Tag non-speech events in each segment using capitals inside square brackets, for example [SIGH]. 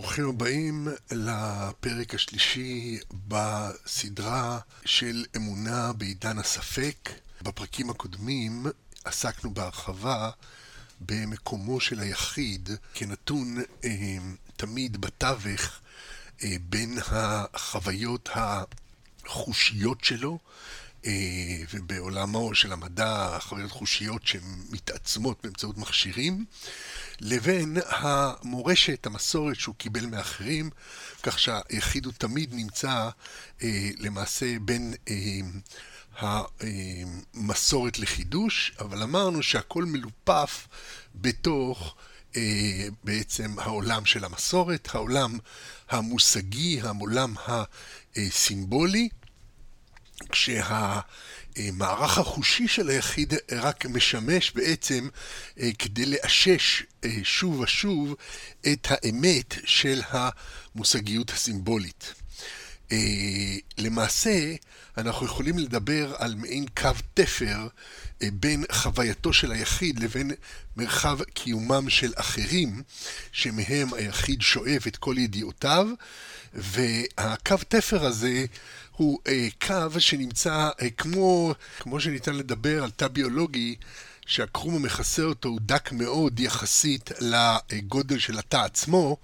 ברוכים הבאים לפרק השלישי בסדרה של אמונה בעידן הספק. בפרקים הקודמים עסקנו בהרחבה במקומו של היחיד כנתון אה, תמיד בתווך אה, בין החוויות החושיות שלו ובעולמו של המדע, חוויות חושיות שמתעצמות באמצעות מכשירים, לבין המורשת, המסורת שהוא קיבל מאחרים, כך שהיחיד הוא תמיד נמצא אה, למעשה בין אה, המסורת לחידוש, אבל אמרנו שהכל מלופף בתוך בעצם העולם של המסורת, העולם המושגי, העולם הסימבולי. כשהמערך החושי של היחיד רק משמש בעצם אה, כדי לאשש אה, שוב ושוב את האמת של המושגיות הסימבולית. אה, למעשה, אנחנו יכולים לדבר על מעין קו תפר בין חווייתו של היחיד לבין מרחב קיומם של אחרים, שמהם היחיד שואב את כל ידיעותיו, והקו תפר הזה הוא אה, קו שנמצא אה, כמו, כמו שניתן לדבר על תא ביולוגי, שהקרום המכסה אותו הוא דק מאוד יחסית לגודל של התא עצמו,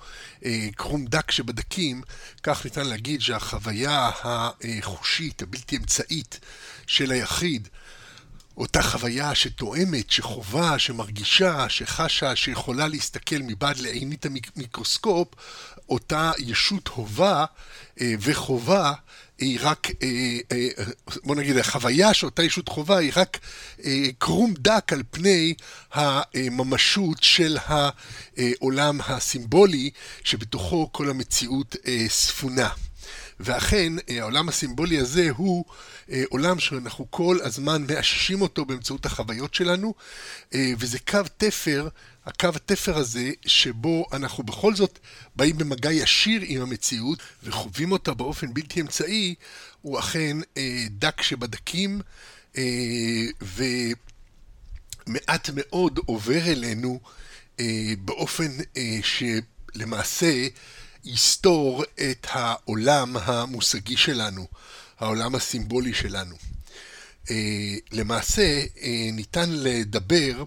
אה, קרום דק שבדקים, כך ניתן להגיד שהחוויה החושית, הבלתי אמצעית של היחיד, אותה חוויה שתואמת, שחווה, שמרגישה, שחשה, שיכולה להסתכל מבעד לעינית המיקרוסקופ, אותה ישות הובה וחובה היא רק, אה, אה, בוא נגיד, החוויה שאותה ישות חובה היא רק קרום דק על פני הממשות של העולם הסימבולי, שבתוכו כל המציאות ספונה. ואכן, העולם הסימבולי הזה הוא עולם שאנחנו כל הזמן מאששים אותו באמצעות החוויות שלנו, וזה קו תפר הקו התפר הזה, שבו אנחנו בכל זאת באים במגע ישיר עם המציאות וחווים אותה באופן בלתי אמצעי, הוא אכן אה, דק שבדקים, אה, ומעט מאוד עובר אלינו אה, באופן אה, שלמעשה יסתור את העולם המושגי שלנו, העולם הסימבולי שלנו. אה, למעשה, אה, ניתן לדבר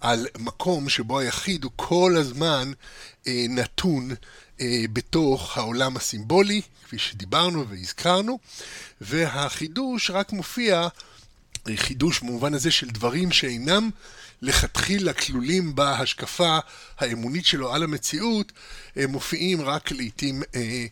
על מקום שבו היחיד הוא כל הזמן אה, נתון אה, בתוך העולם הסימבולי, כפי שדיברנו והזכרנו, והחידוש רק מופיע, אה, חידוש במובן הזה של דברים שאינם לכתחילה כלולים בהשקפה האמונית שלו על המציאות, אה, מופיעים רק לעיתים אה,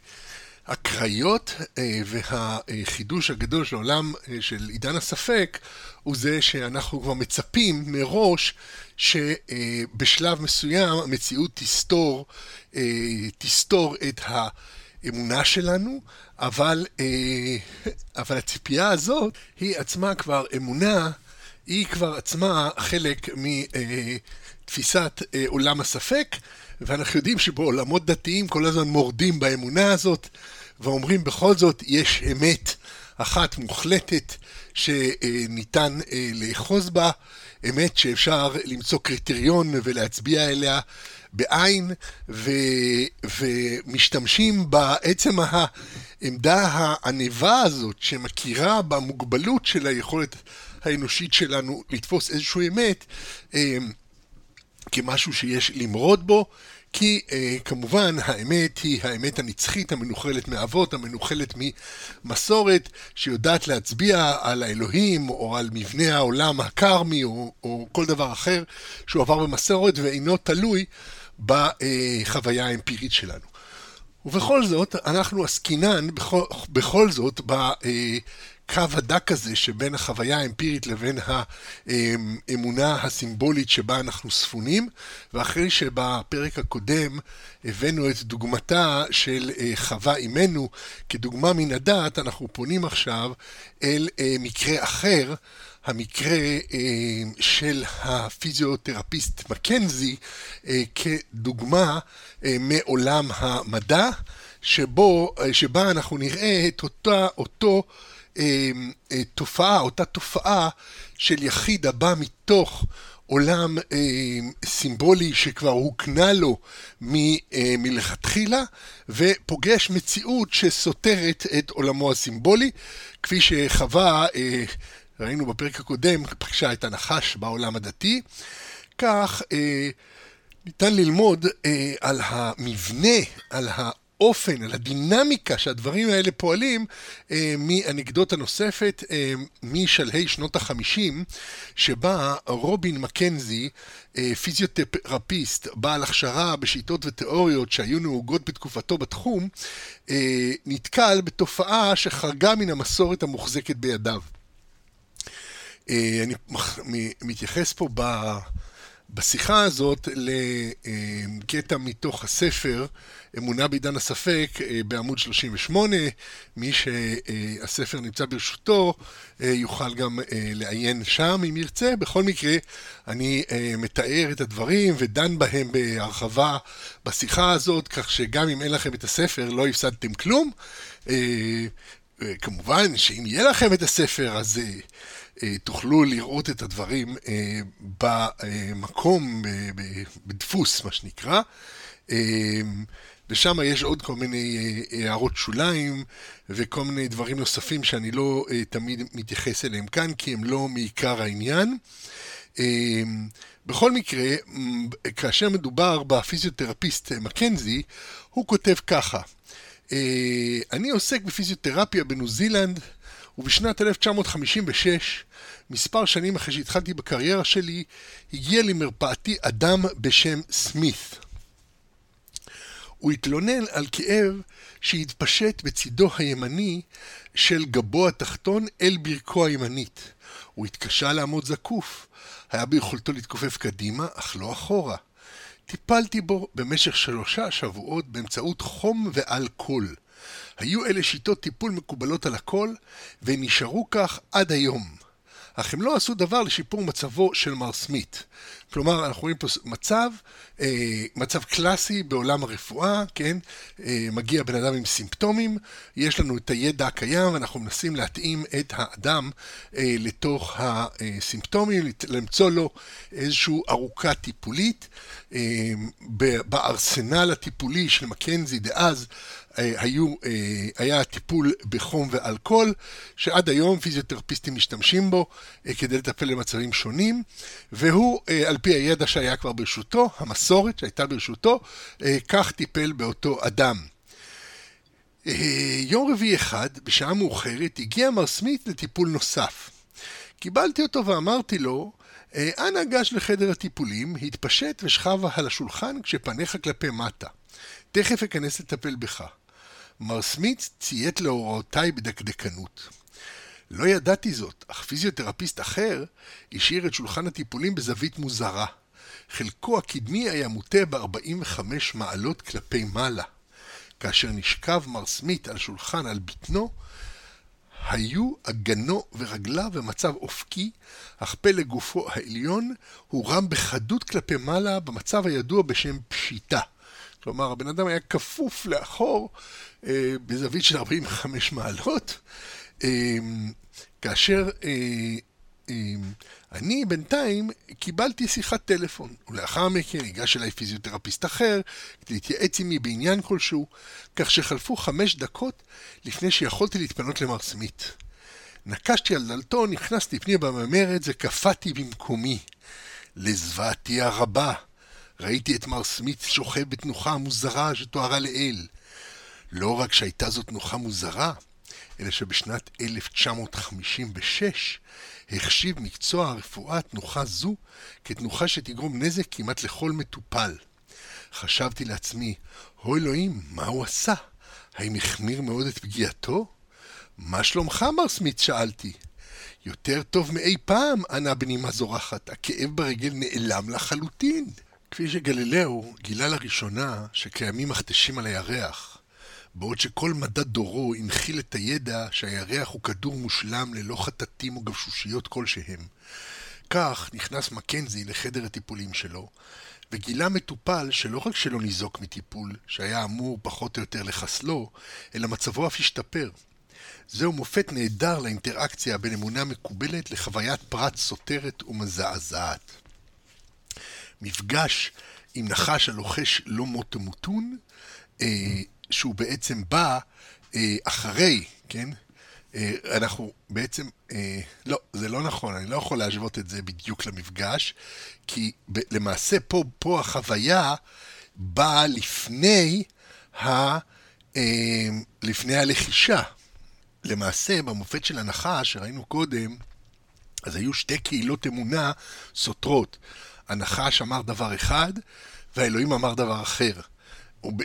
אקראיות, אה, והחידוש הגדול של העולם אה, של עידן הספק הוא זה שאנחנו כבר מצפים מראש שבשלב מסוים המציאות תסתור, אה, תסתור את האמונה שלנו, אבל, אבל הציפייה הזאת היא עצמה כבר אמונה, היא כבר עצמה חלק מתפיסת עולם הספק, ואנחנו יודעים שבעולמות דתיים כל הזמן מורדים באמונה הזאת. ואומרים בכל זאת יש אמת אחת מוחלטת שניתן אה, לאחוז בה, אמת שאפשר למצוא קריטריון ולהצביע אליה בעין, ו, ומשתמשים בעצם העמדה הענבה הזאת שמכירה במוגבלות של היכולת האנושית שלנו לתפוס איזושהי אמת אה, כמשהו שיש למרוד בו, כי אה, כמובן האמת היא האמת הנצחית המנוחלת מאבות, המנוחלת ממסורת, שיודעת להצביע על האלוהים או על מבנה העולם הקרמי או, או כל דבר אחר שהוא עבר במסורת ואינו תלוי בחוויה האמפירית שלנו. ובכל זאת, אנחנו עסקינן בכל, בכל זאת ב... אה, הקו הדק הזה שבין החוויה האמפירית לבין האמונה הסימבולית שבה אנחנו ספונים, ואחרי שבפרק הקודם הבאנו את דוגמתה של אה, חווה אימנו כדוגמה מן הדת, אנחנו פונים עכשיו אל אה, מקרה אחר. המקרה אה, של הפיזיותרפיסט מקנזי כדוגמה מעולם המדע, שבו, שבה אנחנו נראה את אותה, אותו תופעה, אותה תופעה של יחיד הבא מתוך עולם אה, סימבולי שכבר הוקנה לו מ, אה, מלכתחילה, ופוגש מציאות שסותרת את עולמו הסימבולי, כפי שחווה, אה, ראינו בפרק הקודם, פגשה את הנחש בעולם הדתי. כך אה, ניתן ללמוד אה, על המבנה, על ה... האופן, על הדינמיקה שהדברים האלה פועלים אה, מאנקדוטה נוספת אה, משלהי שנות החמישים, שבה רובין מקנזי, אה, פיזיותרפיסט, בעל הכשרה בשיטות ותיאוריות שהיו נהוגות בתקופתו בתחום, אה, נתקל בתופעה שחרגה מן המסורת המוחזקת בידיו. אה, אני מתייחס פה ב... בשיחה הזאת לקטע מתוך הספר אמונה בעידן הספק אה, בעמוד 38, מי שהספר נמצא ברשותו אה, יוכל גם אה, לעיין שם אם ירצה. בכל מקרה, אני מתאר את הדברים ודן בהם בהרחבה בשיחה הזאת, כך שגם אם אין לכם את הספר לא הפסדתם כלום. כמובן שאם יהיה לכם את הספר אז תוכלו לראות את הדברים במקום, בדפוס מה שנקרא. ושם יש עוד כל מיני אה, הערות שוליים וכל מיני דברים נוספים שאני לא אה, תמיד מתייחס אליהם כאן, כי הם לא מעיקר העניין. אה, בכל מקרה, כאשר מדובר בפיזיותרפיסט מקנזי, הוא כותב ככה: אני עוסק בפיזיותרפיה בניו זילנד, ובשנת 1956, מספר שנים אחרי שהתחלתי בקריירה שלי, הגיע למרפאתי אדם בשם סמית. הוא התלונן על כאב שהתפשט בצידו הימני של גבו התחתון אל ברכו הימנית. הוא התקשה לעמוד זקוף. היה ביכולתו להתכופף קדימה, אך לא אחורה. טיפלתי בו במשך שלושה שבועות באמצעות חום ואלכוהול. היו אלה שיטות טיפול מקובלות על הכל, ונשארו כך עד היום. אך הם לא עשו דבר לשיפור מצבו של מר סמית. כלומר, אנחנו רואים פה מצב, אה, מצב קלאסי בעולם הרפואה, כן? אה, מגיע בן אדם עם סימפטומים, יש לנו את הידע הקיים, ואנחנו מנסים להתאים את האדם אה, לתוך הסימפטומים, למצוא לו איזושהי ארוכה טיפולית. בארסנל הטיפולי של מקנזי דאז, היו, אה, היה טיפול בחום ואלכוהול, שעד היום פיזיותרפיסטים משתמשים בו אה, כדי לטפל במצבים שונים, והוא, על פי הידע שהיה כבר ברשותו, המסורת שהייתה ברשותו, כך טיפל באותו אדם. יום רביעי אחד, בשעה מאוחרת, הגיע מר סמית לטיפול נוסף. קיבלתי אותו ואמרתי לו, אנא גש לחדר הטיפולים, התפשט ושכב על השולחן כשפניך כלפי מטה. תכף אכנס לטפל בך. מר סמית ציית להוראותיי בדקדקנות. לא ידעתי זאת, אך פיזיותרפיסט אחר השאיר את שולחן הטיפולים בזווית מוזרה. חלקו הקדמי היה מוטה ב-45 מעלות כלפי מעלה. כאשר נשכב מר סמית על שולחן על בטנו, היו אגנו ורגליו במצב אופקי, אך פלג גופו העליון הורם בחדות כלפי מעלה במצב הידוע בשם פשיטה. כלומר, הבן אדם היה כפוף לאחור אה, בזווית של 45 מעלות, אה, כאשר אה, אה, אני בינתיים קיבלתי שיחת טלפון, ולאחר מכן ניגש אליי פיזיותרפיסט אחר כדי להתייעץ עמי בעניין כלשהו, כך שחלפו חמש דקות לפני שיכולתי להתפנות למר סמית. נקשתי על דלתו, נכנסתי פנימה בממרת וקפאתי במקומי. לזוועתי הרבה, ראיתי את מר סמית שוכב בתנוחה מוזרה שתוארה לעיל. לא רק שהייתה זו תנוחה מוזרה, אלא שבשנת 1956 החשיב מקצוע הרפואה תנוחה זו כתנוחה שתגרום נזק כמעט לכל מטופל. חשבתי לעצמי, הו אלוהים, מה הוא עשה? האם החמיר מאוד את פגיעתו? מה שלומך, מר סמית? שאלתי. יותר טוב מאי פעם, ענה בנימה זורחת, הכאב ברגל נעלם לחלוטין. כפי שגלילאו גילה לראשונה שקיימים מכתשים על הירח, בעוד שכל מדע דורו הנחיל את הידע שהירח הוא כדור מושלם ללא חטטים או גבשושיות כלשהם. כך נכנס מקנזי לחדר הטיפולים שלו, וגילה מטופל שלא רק שלא ניזוק מטיפול, שהיה אמור פחות או יותר לחסלו, אלא מצבו אף השתפר. זהו מופת נהדר לאינטראקציה בין אמונה מקובלת לחוויית פרט סותרת ומזעזעת. מפגש עם נחש הלוחש לא מות תמותון, אה, שהוא בעצם בא אה, אחרי, כן? אה, אנחנו בעצם, לא, זה לא נכון, אני לא יכול להשוות את זה בדיוק למפגש, כי למעשה פה, פה החוויה באה לפני, ה, לפני הלחישה. למעשה, במופת של הנחש, שראינו קודם, אז היו שתי קהילות אמונה סותרות. הנחש אמר דבר אחד, והאלוהים אמר דבר אחר.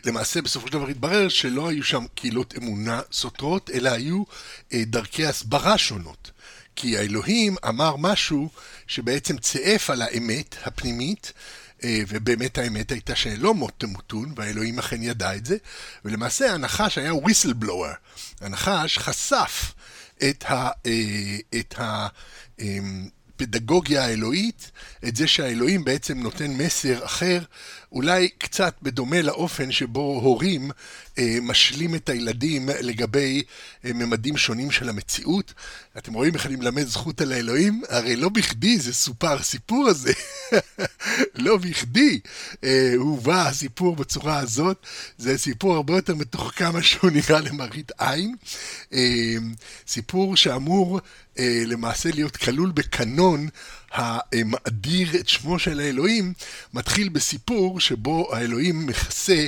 למעשה בסופו של דבר התברר שלא היו שם קהילות אמונה סותרות, אלא היו אה, דרכי הסברה שונות. כי האלוהים אמר משהו שבעצם צעף על האמת הפנימית, אה, ובאמת האמת הייתה שלא מות תמותון, והאלוהים אכן ידע את זה, ולמעשה הנחש היה בלואר. הנחש חשף את ה... אה, את ה הפדגוגיה האלוהית, את זה שהאלוהים בעצם נותן מסר אחר, אולי קצת בדומה לאופן שבו הורים משלים את הילדים לגבי אה, ממדים שונים של המציאות. אתם רואים איך אני מלמד זכות על האלוהים? הרי לא בכדי זה סופר הסיפור הזה. [LAUGHS] לא בכדי אה, הובא הסיפור בצורה הזאת. זה סיפור הרבה יותר מתוחכם ממה שהוא נראה למראית עין. אה, סיפור שאמור אה, למעשה להיות כלול בקנון המאדיר את שמו של האלוהים, מתחיל בסיפור שבו האלוהים מכסה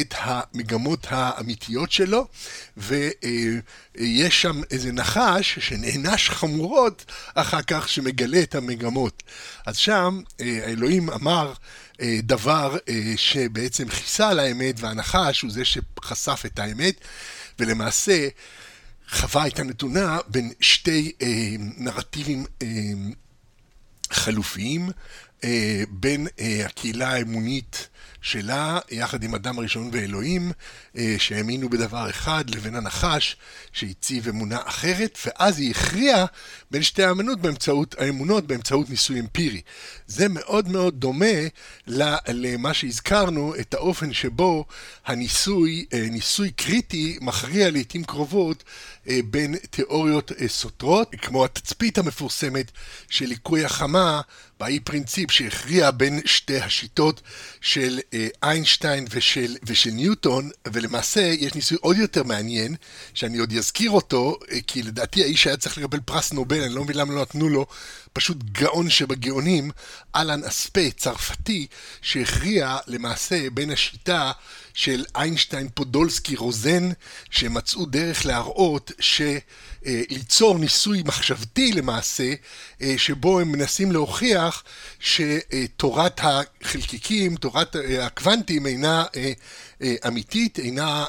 את המגמות האמיתיות שלו, ויש שם איזה נחש שנענש חמורות אחר כך שמגלה את המגמות. אז שם אה, האלוהים אמר אה, דבר שבעצם כיסה על האמת, והנחש הוא זה שחשף את האמת, ולמעשה חווה הייתה נתונה בין שתי אה, נרטיבים אה, חלופיים, אה, בין אה, הקהילה האמונית שלה, יחד עם אדם הראשון ואלוהים, אה, שהאמינו בדבר אחד, לבין הנחש, שהציב אמונה אחרת, ואז היא הכריעה בין שתי האמונות באמצעות, האמונות באמצעות ניסוי אמפירי. זה מאוד מאוד דומה למה שהזכרנו, את האופן שבו הניסוי, אה, ניסוי קריטי, מכריע לעיתים קרובות אה, בין תיאוריות סותרות, כמו התצפית המפורסמת של ליקוי החמה, באי פרינציפ שהכריע בין שתי השיטות של איינשטיין ושל, ושל ניוטון, ולמעשה יש ניסוי עוד יותר מעניין, שאני עוד אזכיר אותו, אה, כי לדעתי האיש היה צריך לקבל פרס נובל, אני לא מבין למה לא נתנו לו, פשוט גאון שבגאונים, אלן אספה, צרפתי, שהכריע למעשה בין השיטה של איינשטיין, פודולסקי, רוזן, שמצאו דרך להראות. אה, ליצור ניסוי מחשבתי למעשה, אה, שבו הם מנסים להוכיח שתורת החלקיקים, תורת הקוונטים אינה אמיתית, אינה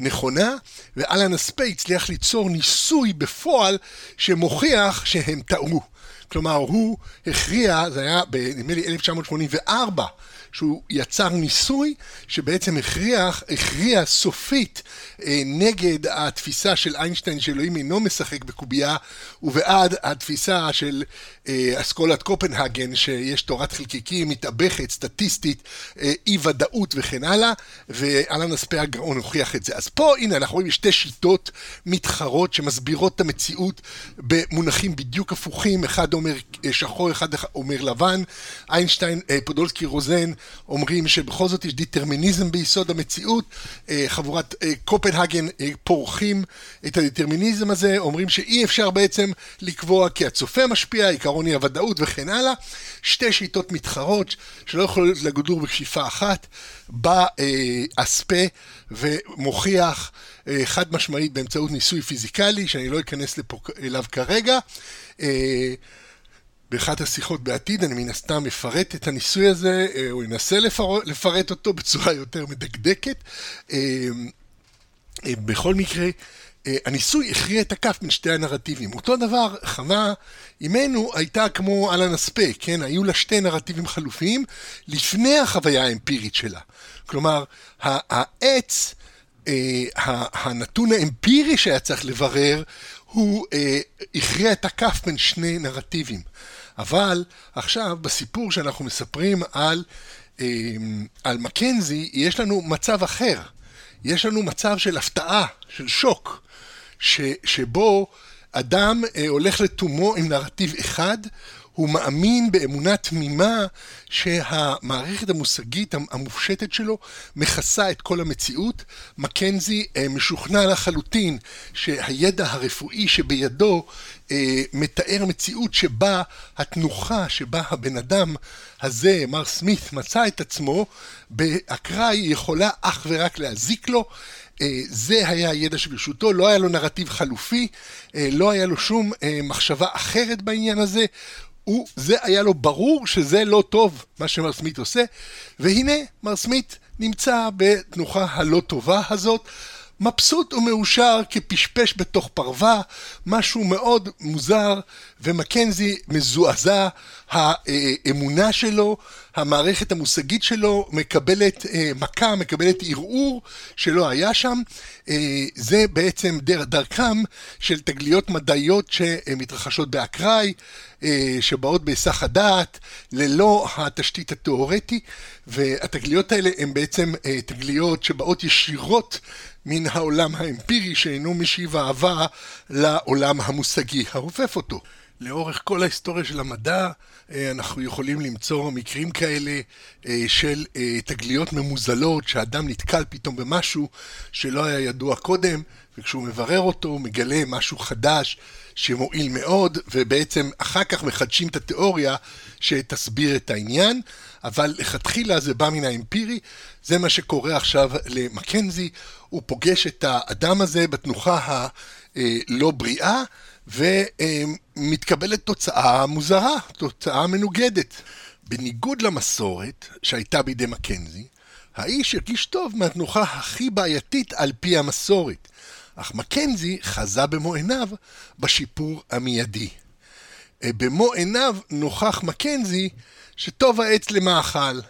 נכונה, ואלן אספה הצליח ליצור ניסוי בפועל שמוכיח שהם טעו. כלומר, הוא הכריע, זה היה נדמה לי 1984, שהוא יצר ניסוי שבעצם הכריח, הכריע סופית אה, נגד התפיסה של איינשטיין שאלוהים אינו משחק בקובייה ובעד התפיסה של אה, אסכולת קופנהגן שיש תורת חלקיקים מתאבכת, סטטיסטית, אה, אי ודאות וכן הלאה ואלן אספה הגאון הוכיח את זה. אז פה הנה אנחנו רואים שתי שיטות מתחרות שמסבירות את המציאות במונחים בדיוק הפוכים, אחד אומר שחור, אחד אומר לבן, איינשטיין, פודולסקי רוזן אומרים שבכל זאת יש דיטרמיניזם ביסוד המציאות, אה, חבורת אה, קופנהגן אה, פורחים את הדיטרמיניזם הזה, אומרים שאי אפשר בעצם לקבוע כי הצופה משפיע, עיקרון היא הוודאות וכן הלאה. שתי שיטות מתחרות שלא יכולות לגדור בכפיפה אחת, בא אספה ומוכיח חד משמעית באמצעות ניסוי פיזיקלי, שאני לא אכנס לפה, אליו כרגע. באחת השיחות בעתיד אני מן הסתם אפרט את הניסוי הזה, אה, או אנסה לפר... לפרט אותו בצורה יותר מדקדקת. אה, אה, בכל מקרה, הניסוי הכריע את הכף בין שתי הנרטיבים. אותו דבר, חמה אימנו הייתה כמו אלן אספה, כן? היו לה שתי נרטיבים חלופיים לפני החוויה האמפירית שלה. כלומר, העץ, הנתון האמפירי שהיה צריך לברר, הוא הכריע את הכף בין שני נרטיבים. אבל עכשיו, בסיפור שאנחנו מספרים על, אמ, על מקנזי, יש לנו מצב אחר. יש לנו מצב של הפתעה, של שוק, ש, שבו אדם אה, הולך לתומו עם נרטיב אחד, הוא מאמין באמונה תמימה שהמערכת המושגית המופשטת שלו מכסה את כל המציאות. מקנזי אה, משוכנע לחלוטין שהידע הרפואי שבידו אה, מתאר מציאות שבה התנוחה, שבה הבן אדם הזה, מר סמית, מצא את עצמו, באקראי יכולה אך ורק להזיק לו. אה, זה היה הידע שברשותו, לא היה לו נרטיב חלופי, לא היה לו שום מחשבה אחרת בעניין הזה. הוא, זה היה לו ברור שזה לא טוב, מה שמר סמית עושה, והנה, מר סמית נמצא בתנוחה הלא טובה הזאת. מבסוט ומאושר כפשפש בתוך פרווה, משהו מאוד מוזר, ומקנזי מזועזע, האמונה שלו, המערכת המושגית שלו מקבלת אה, מכה, מקבלת ערעור שלא היה שם. אה, זה בעצם דר, דרכם של תגליות מדעיות שמתרחשות באקראי, שבאות בהיסח הדעת, ללא התשתית התיאורטי, והתגליות האלה הן בעצם תגליות שבאות ישירות מן העולם האמפירי שאינו משיב אהבה לעולם המושגי הרופף אותו. לאורך כל ההיסטוריה של המדע אה, אנחנו יכולים למצוא מקרים כאלה אה, של אה, תגליות ממוזלות, שאדם נתקל פתאום במשהו שלא היה ידוע קודם, וכשהוא מברר אותו הוא מגלה משהו חדש שמועיל מאוד, ובעצם אחר כך מחדשים את התיאוריה שתסביר את העניין, אבל לכתחילה זה בא מן האמפירי, זה מה שקורה עכשיו למקנזי, הוא פוגש את האדם הזה בתנוחה הלא בריאה, ומתקבלת תוצאה מוזרה, תוצאה מנוגדת. בניגוד למסורת שהייתה בידי מקנזי, האיש הרגיש טוב מהתנוחה הכי בעייתית על פי המסורת, אך מקנזי חזה במו עיניו בשיפור המיידי. במו עיניו נוכח מקנזי שטוב העץ למאכל.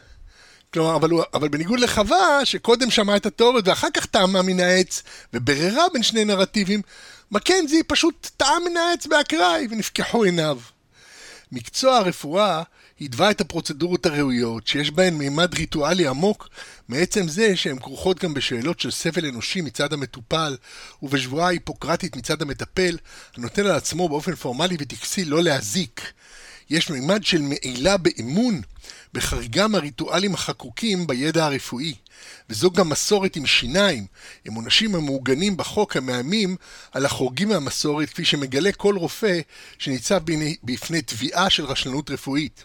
כלומר, אבל, הוא, אבל בניגוד לחווה, שקודם שמעה את התיאוריות ואחר כך טעמה מן העץ, ובררה בין שני נרטיבים, מקנזי פשוט טעם מן העץ באקראי ונפקחו עיניו. מקצוע הרפואה התווה את הפרוצדורות הראויות, שיש בהן מימד ריטואלי עמוק, מעצם זה שהן כרוכות גם בשאלות של סבל אנושי מצד המטופל, ובשבועה היפוקרטית מצד המטפל, הנותן על עצמו באופן פורמלי וטקסי לא להזיק. יש מימד של מעילה באמון בחריגה מהריטואלים החקוקים בידע הרפואי, וזו גם מסורת עם שיניים, עם עונשים המעוגנים בחוק המאיימים על החורגים מהמסורת, כפי שמגלה כל רופא שניצב בפני תביעה של רשלנות רפואית.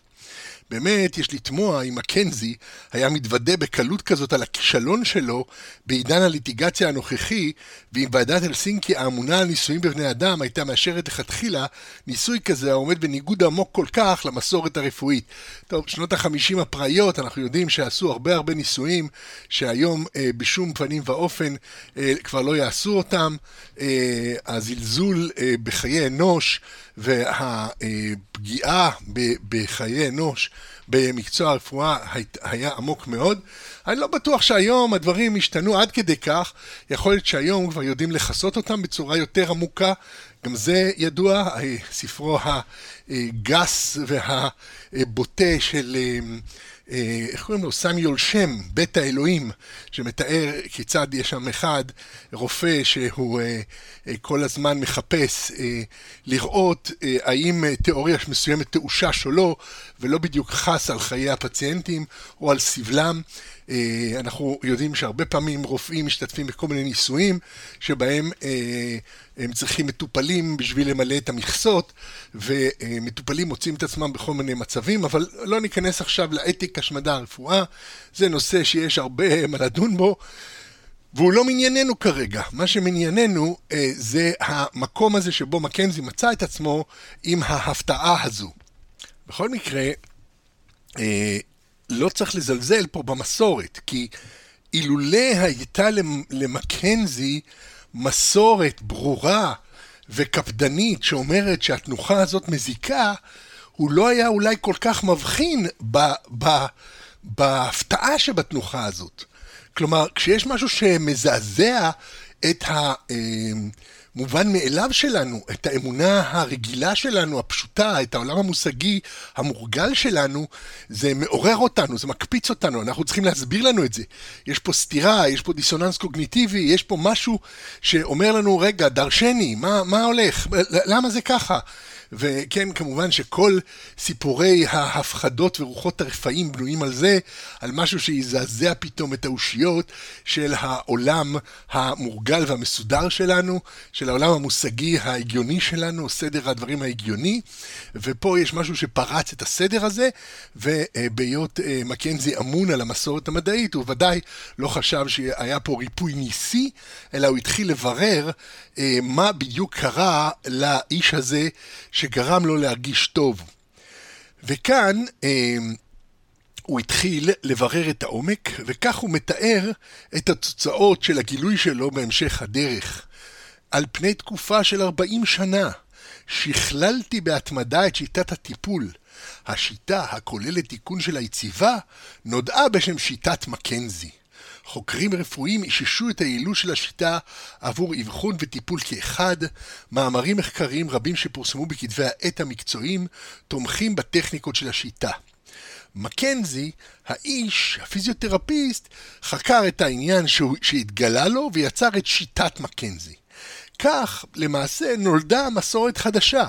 באמת, יש לתמוה אם מקנזי היה מתוודה בקלות כזאת על הכישלון שלו בעידן הליטיגציה הנוכחי, ואם ועדת הלסינקי האמונה על ניסויים בבני אדם הייתה מאשרת לכתחילה ניסוי כזה העומד בניגוד עמוק כל כך למסורת הרפואית. טוב, שנות החמישים הפראיות, אנחנו יודעים שעשו הרבה הרבה ניסויים שהיום אה, בשום פנים ואופן אה, כבר לא יעשו אותם. אה, הזלזול אה, בחיי אנוש והפגיעה בחיי אנוש במקצוע הרפואה היה עמוק מאוד. אני לא בטוח שהיום הדברים השתנו עד כדי כך, יכול להיות שהיום כבר יודעים לכסות אותם בצורה יותר עמוקה, גם זה ידוע, ספרו הגס והבוטה של אה, אה, איך קוראים לו? סמיול שם, בית האלוהים, שמתאר כיצד יש שם אחד, רופא שהוא אה, אה, כל הזמן מחפש לראות האם תיאוריה מסוימת תאושש או לא, ולא בדיוק חס על חיי הפציינטים או על סבלם. אנחנו יודעים שהרבה פעמים רופאים משתתפים בכל מיני ניסויים שבהם הם צריכים מטופלים בשביל למלא את המכסות, ומטופלים מוצאים את עצמם בכל מיני מצבים, אבל לא ניכנס עכשיו לאתיקה מדע הרפואה, זה נושא שיש הרבה מה לדון בו. והוא לא מענייננו כרגע, מה שמענייננו אה, זה המקום הזה שבו מקנזי מצא את עצמו עם ההפתעה הזו. בכל מקרה, אה, לא צריך לזלזל פה במסורת, כי אילולא הייתה למקנזי מסורת ברורה וקפדנית שאומרת שהתנוחה הזאת מזיקה, הוא לא היה אולי כל כך מבחין ב, ב, בהפתעה שבתנוחה הזאת. כלומר, כשיש משהו שמזעזע את ה... אה, המובן מאליו שלנו, את האמונה הרגילה שלנו, הפשוטה, את העולם המושגי המורגל שלנו, זה מעורר אותנו, זה מקפיץ אותנו, אנחנו צריכים להסביר לנו את זה. יש פה סתירה, יש פה דיסוננס קוגניטיבי, יש פה משהו שאומר לנו, רגע, דרשני, מה, מה הולך? למה זה ככה? וכן, כמובן שכל סיפורי ההפחדות ורוחות הרפאים בנויים על זה, על משהו שיזעזע פתאום את האושיות של העולם המורגל והמסודר שלנו, של העולם המושגי ההגיוני שלנו, סדר הדברים ההגיוני, ופה יש משהו שפרץ את הסדר הזה, ובהיות אה, מקנזי אמון על המסורת המדעית, הוא ודאי לא חשב שהיה פה ריפוי ניסי, אלא הוא התחיל לברר אה, מה בדיוק קרה לאיש הזה שגרם לו להרגיש טוב. וכאן אה, הוא התחיל לברר את העומק, וכך הוא מתאר את התוצאות של הגילוי שלו בהמשך הדרך. על פני תקופה של 40 שנה, שכללתי בהתמדה את שיטת הטיפול. השיטה הכוללת תיקון של היציבה נודעה בשם שיטת מקנזי. חוקרים רפואיים איששו את היעילות של השיטה עבור אבחון וטיפול כאחד. מאמרים מחקריים רבים שפורסמו בכתבי העת המקצועיים תומכים בטכניקות של השיטה. מקנזי, האיש, הפיזיותרפיסט, חקר את העניין שהתגלה לו ויצר את שיטת מקנזי. כך למעשה נולדה מסורת חדשה,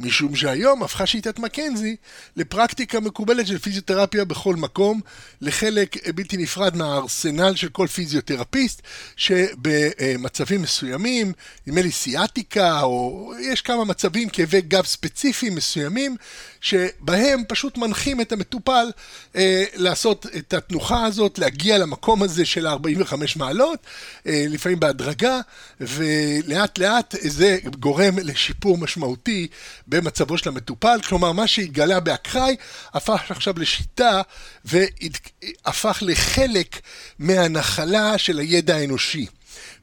משום שהיום הפכה שיטת מקנזי לפרקטיקה מקובלת של פיזיותרפיה בכל מקום, לחלק בלתי נפרד מהארסנל של כל פיזיותרפיסט, שבמצבים מסוימים, נדמה לי סיאטיקה, או יש כמה מצבים, כאבי גב ספציפיים מסוימים, שבהם פשוט מנחים את המטופל אה, לעשות את התנוחה הזאת, להגיע למקום הזה של ה-45 מעלות, אה, לפעמים בהדרגה, ולאט לאט זה גורם לשיפור משמעותי במצבו של המטופל. כלומר, מה שהתגלה באקראי הפך עכשיו לשיטה והפך לחלק מהנחלה של הידע האנושי.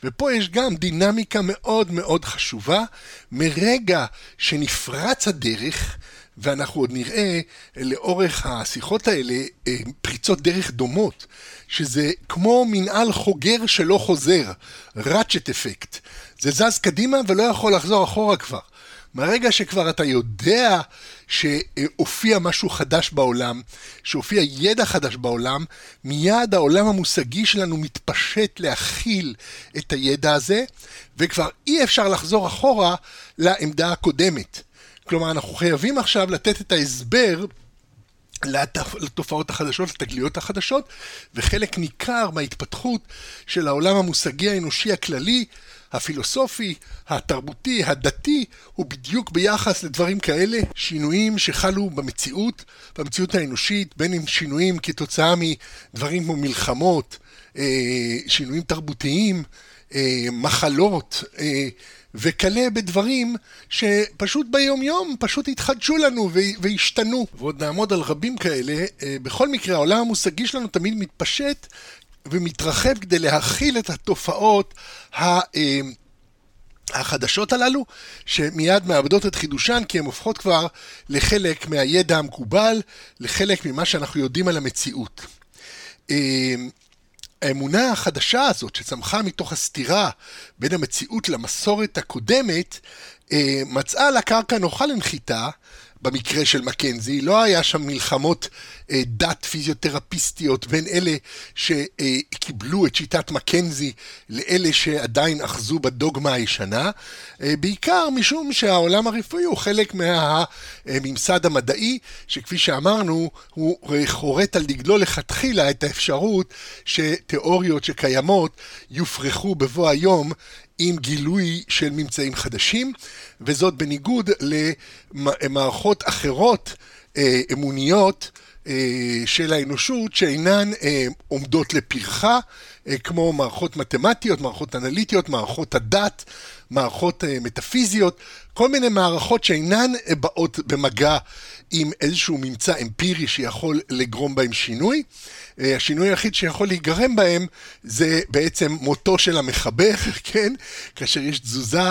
ופה יש גם דינמיקה מאוד מאוד חשובה. מרגע שנפרץ הדרך, ואנחנו עוד נראה לאורך השיחות האלה אה, פריצות דרך דומות, שזה כמו מנהל חוגר שלא חוזר, ראצ'ט אפקט. זה זז קדימה ולא יכול לחזור אחורה כבר. מהרגע שכבר אתה יודע שהופיע משהו חדש בעולם, שהופיע ידע חדש בעולם, מיד העולם המושגי שלנו מתפשט להכיל את הידע הזה, וכבר אי אפשר לחזור אחורה לעמדה הקודמת. כלומר, אנחנו חייבים עכשיו לתת את ההסבר לתופעות החדשות, לתגליות החדשות, וחלק ניכר מההתפתחות של העולם המושגי האנושי הכללי, הפילוסופי, התרבותי, הדתי, הוא בדיוק ביחס לדברים כאלה, שינויים שחלו במציאות, במציאות האנושית, בין אם שינויים כתוצאה מדברים כמו מלחמות, אה, שינויים תרבותיים, אה, מחלות, אה, וכלה בדברים שפשוט ביום יום פשוט התחדשו לנו והשתנו. ועוד נעמוד על רבים כאלה. בכל מקרה, העולם המושגי שלנו תמיד מתפשט ומתרחב כדי להכיל את התופעות ה... החדשות הללו, שמיד מאבדות את חידושן כי הן הופכות כבר לחלק מהידע המקובל, לחלק ממה שאנחנו יודעים על המציאות. האמונה החדשה הזאת, שצמחה מתוך הסתירה בין המציאות למסורת הקודמת, אה, מצאה לה קרקע נוחה לנחיתה, במקרה של מקנזי, לא היה שם מלחמות אה, דת פיזיותרפיסטיות בין אלה שקיבלו את שיטת מקנזי לאלה שעדיין אחזו בדוגמה הישנה, אה, בעיקר משום שהעולם הרפואי הוא חלק מהממסד המדעי, שכפי שאמרנו, הוא חורט על דגלו לכתחילה את האפשרות שתיאוריות שקיימות יופרכו בבוא היום עם גילוי של ממצאים חדשים, וזאת בניגוד למערכות אחרות אה, אמוניות אה, של האנושות שאינן אה, עומדות לפרחה, כמו מערכות מתמטיות, מערכות אנליטיות, מערכות הדת, מערכות מטאפיזיות, כל מיני מערכות שאינן באות במגע עם איזשהו ממצא אמפירי שיכול לגרום בהם שינוי. אה, השינוי היחיד שיכול להיגרם בהם זה בעצם מותו של המחבר, [LAUGHS] כן? כאשר יש תזוזה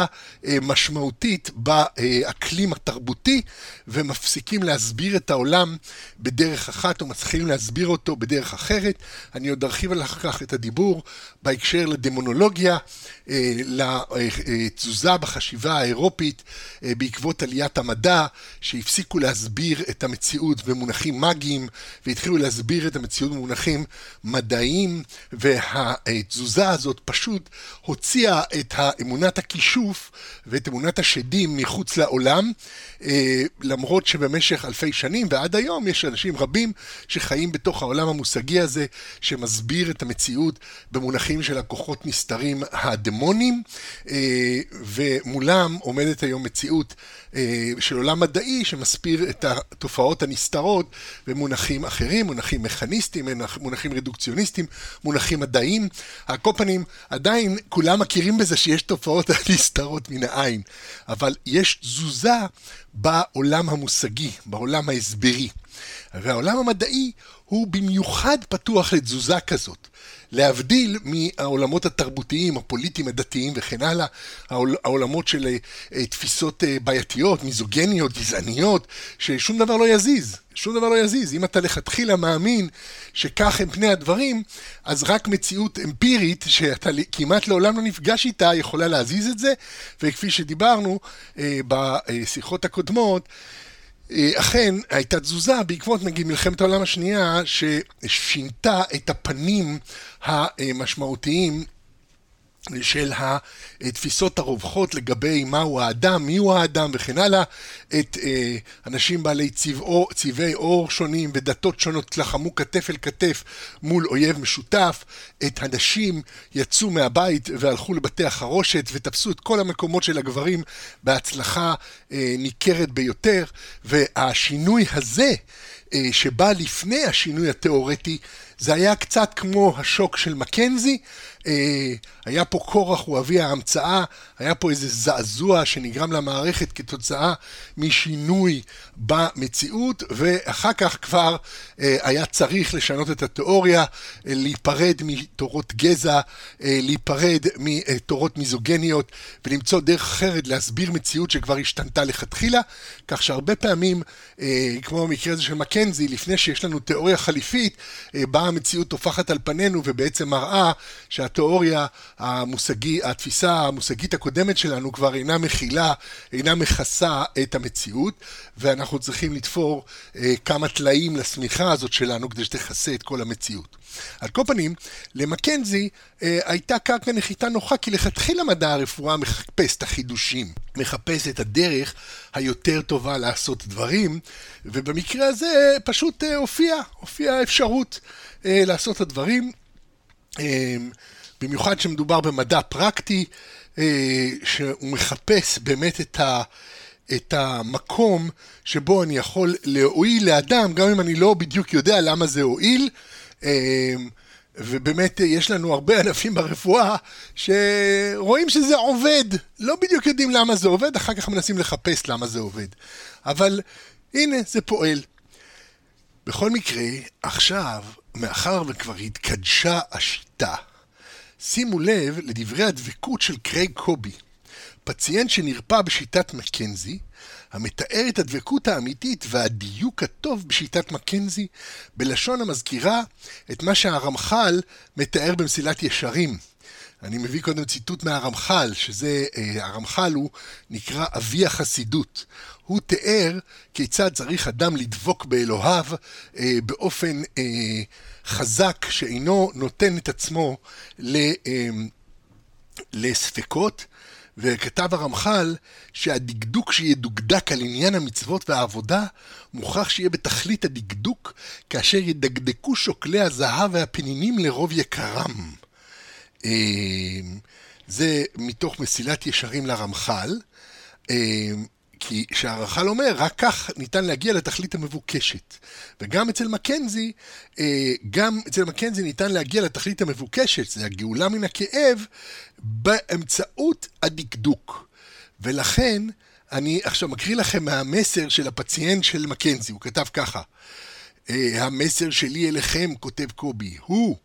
אה, משמעותית באקלים התרבותי ומפסיקים להסביר את העולם בדרך אחת ומתחילים להסביר אותו בדרך אחרת. אני עוד ארחיב על כך את הדיבור בהקשר לדמונולוגיה, אה, לתזוזה בחשיבה האירופית בעקבות עליית המדע, שהפסיקו להסביר את המציאות במונחים מאגיים והתחילו להסביר את המציאות במונחים מדעיים, והתזוזה הזאת פשוט הוציאה את אמונת הכישוף ואת אמונת השדים מחוץ לעולם, אה, למרות שבמשך אלפי שנים ועד היום יש אנשים רבים שחיים בתוך העולם המושגי הזה, שמסביר את המציאות במונחים של הכוחות נסתרים הדמונים, אה, ומולם עומדת היום מציאות אה, של עולם מדעי שמסביר את התופעות הנסתרות במונחים אחרים, מונחים מכניסטיים, מונחים רדוקציוניסטיים, מונחים מדעיים. על כל פנים, עדיין כולם מכירים בזה שיש תופעות [LAUGHS] נסתרות מן העין, אבל יש תזוזה בעולם המושגי, בעולם ההסברי. והעולם המדעי הוא במיוחד פתוח לתזוזה כזאת. להבדיל מהעולמות התרבותיים, הפוליטיים, הדתיים וכן הלאה, העולמות של אה, תפיסות אה, בעייתיות, מיזוגניות, גזעניות, ששום דבר לא יזיז, שום דבר לא יזיז. אם אתה לכתחילה מאמין שכך הם פני הדברים, אז רק מציאות אמפירית, שאתה כמעט לעולם לא נפגש איתה, יכולה להזיז את זה, וכפי שדיברנו אה, בשיחות הקודמות, אה, אכן הייתה תזוזה בעקבות נגיד מלחמת העולם השנייה ששינתה את הפנים המשמעותיים של התפיסות הרווחות לגבי מהו האדם, מיהו האדם וכן הלאה, את אה, אנשים בעלי צבעו, צבעי עור שונים ודתות שונות לחמו כתף אל כתף מול אויב משותף, את הנשים יצאו מהבית והלכו לבתי החרושת ותפסו את כל המקומות של הגברים בהצלחה אה, ניכרת ביותר, והשינוי הזה אה, שבא לפני השינוי התיאורטי, זה היה קצת כמו השוק של מקנזי, היה פה קורח הוא אבי ההמצאה, היה פה איזה זעזוע שנגרם למערכת כתוצאה משינוי במציאות, ואחר כך כבר אה, היה צריך לשנות את התיאוריה, להיפרד מתורות גזע, להיפרד מתורות מיזוגניות, ולמצוא דרך אחרת להסביר מציאות שכבר השתנתה לכתחילה, כך שהרבה פעמים, כמו במקרה הזה של מקנזי, לפני שיש לנו תיאוריה חליפית, באה המציאות טופחת על פנינו ובעצם מראה שהתיאוריה המושגי, התפיסה המושגית הקודמת שלנו כבר אינה מכילה, אינה מכסה את המציאות, ואנחנו צריכים לתפור אה, כמה טלאים לשמיכה הזאת שלנו כדי שתכסה את כל המציאות. על כל פנים, למקנזי אה, הייתה קרקע נחיתה נוחה, כי לכתחילה מדע הרפואה מחפש את החידושים, מחפש את הדרך היותר טובה לעשות דברים, ובמקרה הזה פשוט אה, הופיעה, הופיעה אה, לעשות את הדברים. אה, במיוחד שמדובר במדע פרקטי, אה, שהוא מחפש באמת את ה... את המקום שבו אני יכול להועיל לאדם, גם אם אני לא בדיוק יודע למה זה הועיל. ובאמת יש לנו הרבה ענפים ברפואה שרואים שזה עובד. לא בדיוק יודעים למה זה עובד, אחר כך מנסים לחפש למה זה עובד. אבל הנה, זה פועל. בכל מקרה, עכשיו, מאחר וכבר התקדשה השיטה, שימו לב לדברי הדבקות של קרייג קובי, פציינט שנרפא בשיטת מקנזי, המתאר את הדבקות האמיתית והדיוק הטוב בשיטת מקנזי, בלשון המזכירה את מה שהרמח"ל מתאר במסילת ישרים. אני מביא קודם ציטוט מהרמח"ל, שזה, אה, הרמח"ל הוא נקרא אבי החסידות. הוא תיאר כיצד צריך אדם לדבוק באלוהיו אה, באופן אה, חזק, שאינו נותן את עצמו אה, לספקות, וכתב הרמח"ל שהדקדוק שידוקדק על עניין המצוות והעבודה מוכרח שיהיה בתכלית הדקדוק כאשר ידקדקו שוקלי הזהב והפנינים לרוב יקרם. אה, זה מתוך מסילת ישרים לרמח"ל. כי שהרח"ל אומר, רק כך ניתן להגיע לתכלית המבוקשת. וגם אצל מקנזי, אה, גם אצל מקנזי ניתן להגיע לתכלית המבוקשת, זה הגאולה מן הכאב, באמצעות הדקדוק. ולכן, אני עכשיו מקריא לכם מהמסר של הפציינט של מקנזי, הוא כתב ככה: אה, המסר שלי אליכם, כותב קובי, הוא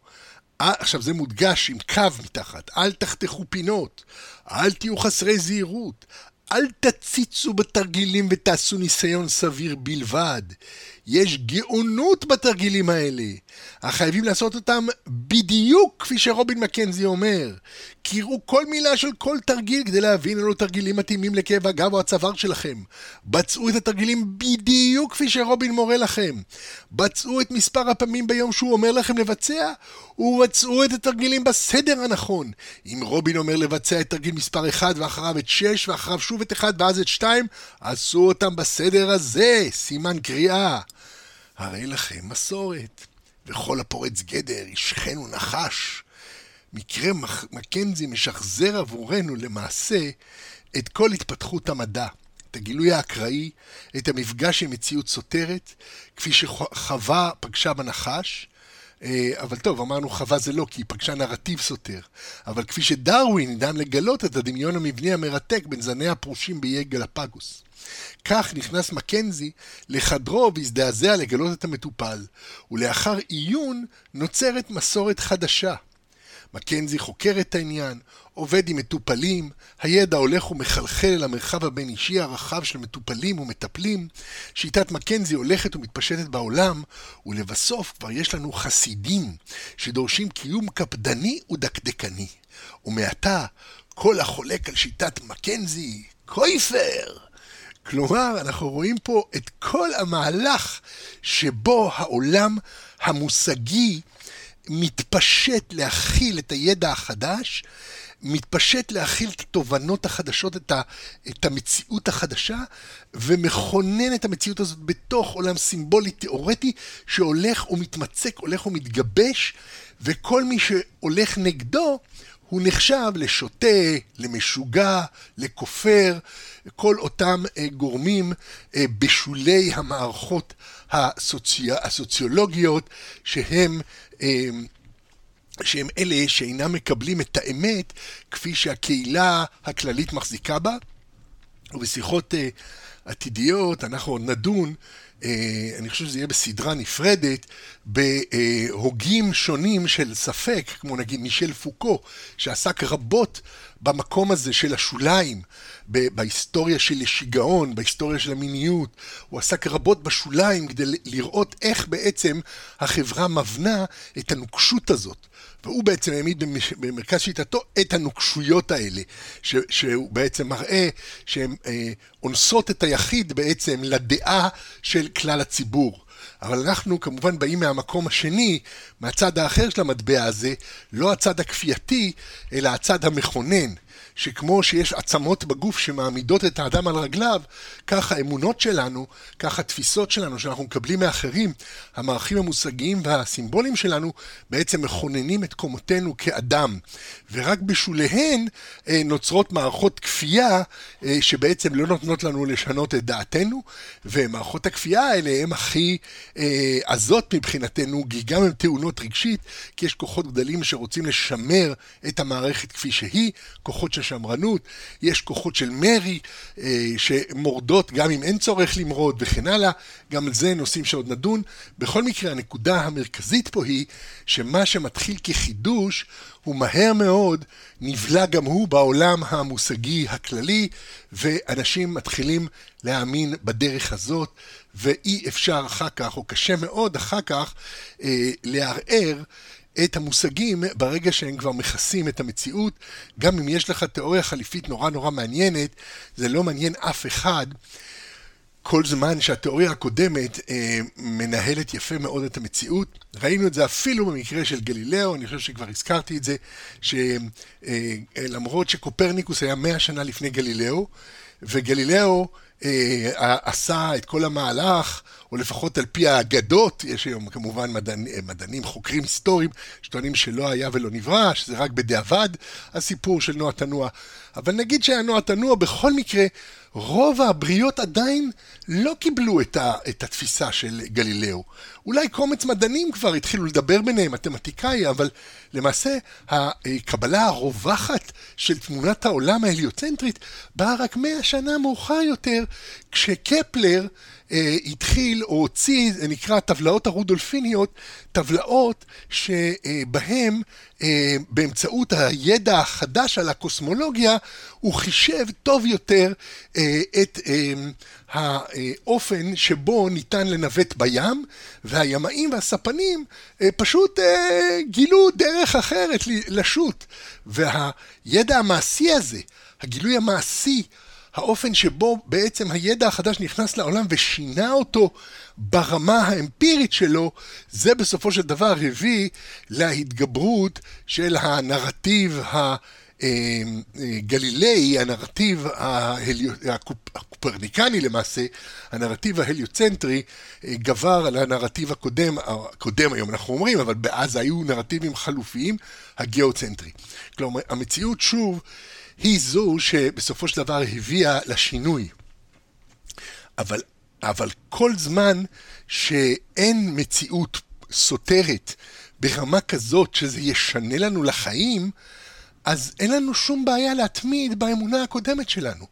אה, עכשיו זה מודגש עם קו מתחת, אל תחתכו פינות, אל תהיו חסרי זהירות, אל תציצו בתרגילים ותעשו ניסיון סביר בלבד. יש גאונות בתרגילים האלה, אך חייבים לעשות אותם בדיוק כפי שרובין מקנזי אומר. קראו כל מילה של כל תרגיל כדי להבין אילו תרגילים מתאימים לכאב הגב או הצוואר שלכם. בצעו את התרגילים בדיוק כפי שרובין מורה לכם. בצעו את מספר הפעמים ביום שהוא אומר לכם לבצע, ובצעו את התרגילים בסדר הנכון. אם רובין אומר לבצע את תרגיל מספר 1 ואחריו את 6 ואחריו שוב את 1 ואז את 2, עשו אותם בסדר הזה, סימן קריאה. הרי לכם מסורת. וכל הפורץ גדר ישכן ונחש. מקרה מקנזי משחזר עבורנו למעשה את כל התפתחות המדע, את הגילוי האקראי, את המפגש עם מציאות סותרת, כפי שחווה פגשה בנחש, אה, אבל טוב, אמרנו חווה זה לא, כי היא פגשה נרטיב סותר. אבל כפי שדרווין ידען לגלות את הדמיון המבני המרתק בין זני הפרושים באיי גלפגוס. כך נכנס מקנזי לחדרו והזדעזע לגלות את המטופל, ולאחר עיון נוצרת מסורת חדשה. מקנזי חוקר את העניין, עובד עם מטופלים, הידע הולך ומחלחל אל המרחב הבין-אישי הרחב של מטופלים ומטפלים, שיטת מקנזי הולכת ומתפשטת בעולם, ולבסוף כבר יש לנו חסידים שדורשים קיום קפדני ודקדקני. ומעתה, כל החולק על שיטת מקנזי, קויפר! כלומר, אנחנו רואים פה את כל המהלך שבו העולם המושגי מתפשט להכיל את הידע החדש, מתפשט להכיל את התובנות החדשות, את, ה, את המציאות החדשה, ומכונן את המציאות הזאת בתוך עולם סימבולי תיאורטי שהולך ומתמצק, הולך ומתגבש, וכל מי שהולך נגדו הוא נחשב לשוטה, למשוגע, לכופר, כל אותם אה, גורמים אה, בשולי המערכות הסוצי... הסוציולוגיות שהם שהם אלה שאינם מקבלים את האמת כפי שהקהילה הכללית מחזיקה בה. ובשיחות עתידיות אנחנו נדון אה, אני חושב שזה יהיה בסדרה נפרדת, בהוגים שונים של ספק, כמו נגיד מישל פוקו, שעסק רבות במקום הזה של השוליים, בהיסטוריה של השיגעון, בהיסטוריה של המיניות. הוא עסק רבות בשוליים כדי לראות איך בעצם החברה מבנה את הנוקשות הזאת. והוא בעצם העמיד במרכז שיטתו את הנוקשויות האלה, ש, שהוא בעצם מראה שהן אה, אונסות את היחיד בעצם לדעה של כלל הציבור. אבל אנחנו כמובן באים מהמקום השני, מהצד האחר של המטבע הזה, לא הצד הכפייתי, אלא הצד המכונן. שכמו שיש עצמות בגוף שמעמידות את האדם על רגליו, כך האמונות שלנו, כך התפיסות שלנו שאנחנו מקבלים מאחרים, המערכים המושגיים והסימבוליים שלנו, בעצם מכוננים את קומותינו כאדם. ורק בשוליהן אה, נוצרות מערכות כפייה אה, שבעצם לא נותנות לנו לשנות את דעתנו, ומערכות הכפייה האלה הן הכי אה, עזות מבחינתנו, כי גם הן טעונות רגשית, כי יש כוחות גדולים שרוצים לשמר את המערכת כפי שהיא, כוחות של שמרנות, יש כוחות של מרי אה, שמורדות גם אם אין צורך למרוד וכן הלאה, גם על זה נושאים שעוד נדון. בכל מקרה, הנקודה המרכזית פה היא שמה שמתחיל כחידוש הוא מהר מאוד נבלע גם הוא בעולם המושגי הכללי, ואנשים מתחילים להאמין בדרך הזאת, ואי אפשר אחר כך, או קשה מאוד אחר כך, אה, לערער את המושגים ברגע שהם כבר מכסים את המציאות. גם אם יש לך תיאוריה חליפית נורא נורא מעניינת, זה לא מעניין אף אחד. כל זמן שהתיאוריה הקודמת אה, מנהלת יפה מאוד את המציאות. ראינו את זה אפילו במקרה של גלילאו, אני חושב שכבר הזכרתי את זה, שלמרות אה, שקופרניקוס היה מאה שנה לפני גלילאו, וגלילאו אה, עשה את כל המהלך, או לפחות על פי האגדות, יש היום כמובן מדענים, מדענים חוקרים היסטוריים, שטוענים שלא היה ולא נברא, שזה רק בדיעבד הסיפור של נוע תנוע. אבל נגיד שהיה נוע תנוע, בכל מקרה, רוב הבריות עדיין לא קיבלו את, ה, את התפיסה של גלילאו. אולי קומץ מדענים כבר התחילו לדבר ביניהם, מתמטיקאי, אבל למעשה הקבלה הרווחת של תמונת העולם ההליוצנטרית באה רק מאה שנה מאוחר יותר, כשקפלר אה, התחיל או הוציא, זה נקרא טבלאות הרודולפיניות, טבלאות שבהן אה, באמצעות הידע החדש על הקוסמולוגיה הוא חישב טוב יותר אה, את אה, האופן שבו ניתן לנווט בים, והימאים והספנים אה, פשוט אה, גילו דרך אחרת לשוט. והידע המעשי הזה, הגילוי המעשי, האופן שבו בעצם הידע החדש נכנס לעולם ושינה אותו ברמה האמפירית שלו, זה בסופו של דבר הביא להתגברות של הנרטיב הגלילאי, הנרטיב הקופרניקני למעשה, הנרטיב ההליוצנטרי, גבר על הנרטיב הקודם, הקודם היום אנחנו אומרים, אבל באז היו נרטיבים חלופיים, הגיאוצנטרי. כלומר, המציאות שוב היא זו שבסופו של דבר הביאה לשינוי. אבל, אבל כל זמן שאין מציאות סותרת ברמה כזאת שזה ישנה לנו לחיים, אז אין לנו שום בעיה להתמיד באמונה הקודמת שלנו.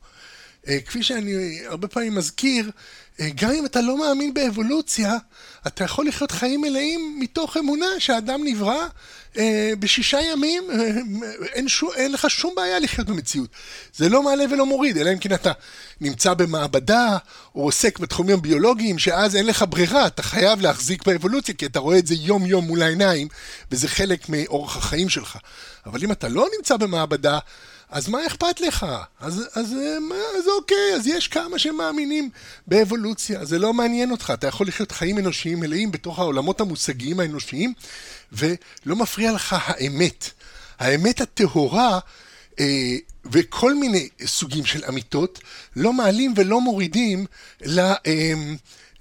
אה, כפי שאני הרבה פעמים מזכיר, אה, גם אם אתה לא מאמין באבולוציה, אתה יכול לחיות חיים מלאים מתוך אמונה שהאדם נברא אה, בשישה ימים, אין, שו, אין לך שום בעיה לחיות במציאות. זה לא מעלה ולא מוריד, אלא אם כן אתה נמצא במעבדה או עוסק בתחומים הביולוגיים, שאז אין לך ברירה, אתה חייב להחזיק באבולוציה, כי אתה רואה את זה יום-יום מול העיניים, וזה חלק מאורח החיים שלך. אבל אם אתה לא נמצא במעבדה, אז מה אכפת לך? אז, אז, מה, אז אוקיי, אז יש כמה שמאמינים באבולוציה, זה לא מעניין אותך, אתה יכול לחיות חיים אנושיים מלאים בתוך העולמות המושגיים האנושיים, ולא מפריע לך האמת. האמת הטהורה אה, וכל מיני סוגים של אמיתות לא מעלים ולא מורידים לה, אה,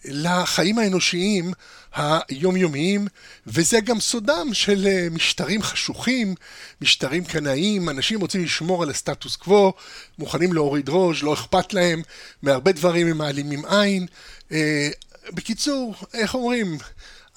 לחיים האנושיים היומיומיים, וזה גם סודם של אה, משטרים חשוכים, משטרים קנאיים, אנשים רוצים לשמור על הסטטוס קוו, מוכנים להוריד ראש, לא אכפת להם, מהרבה דברים הם מעלימים עין. אה, בקיצור, איך אומרים?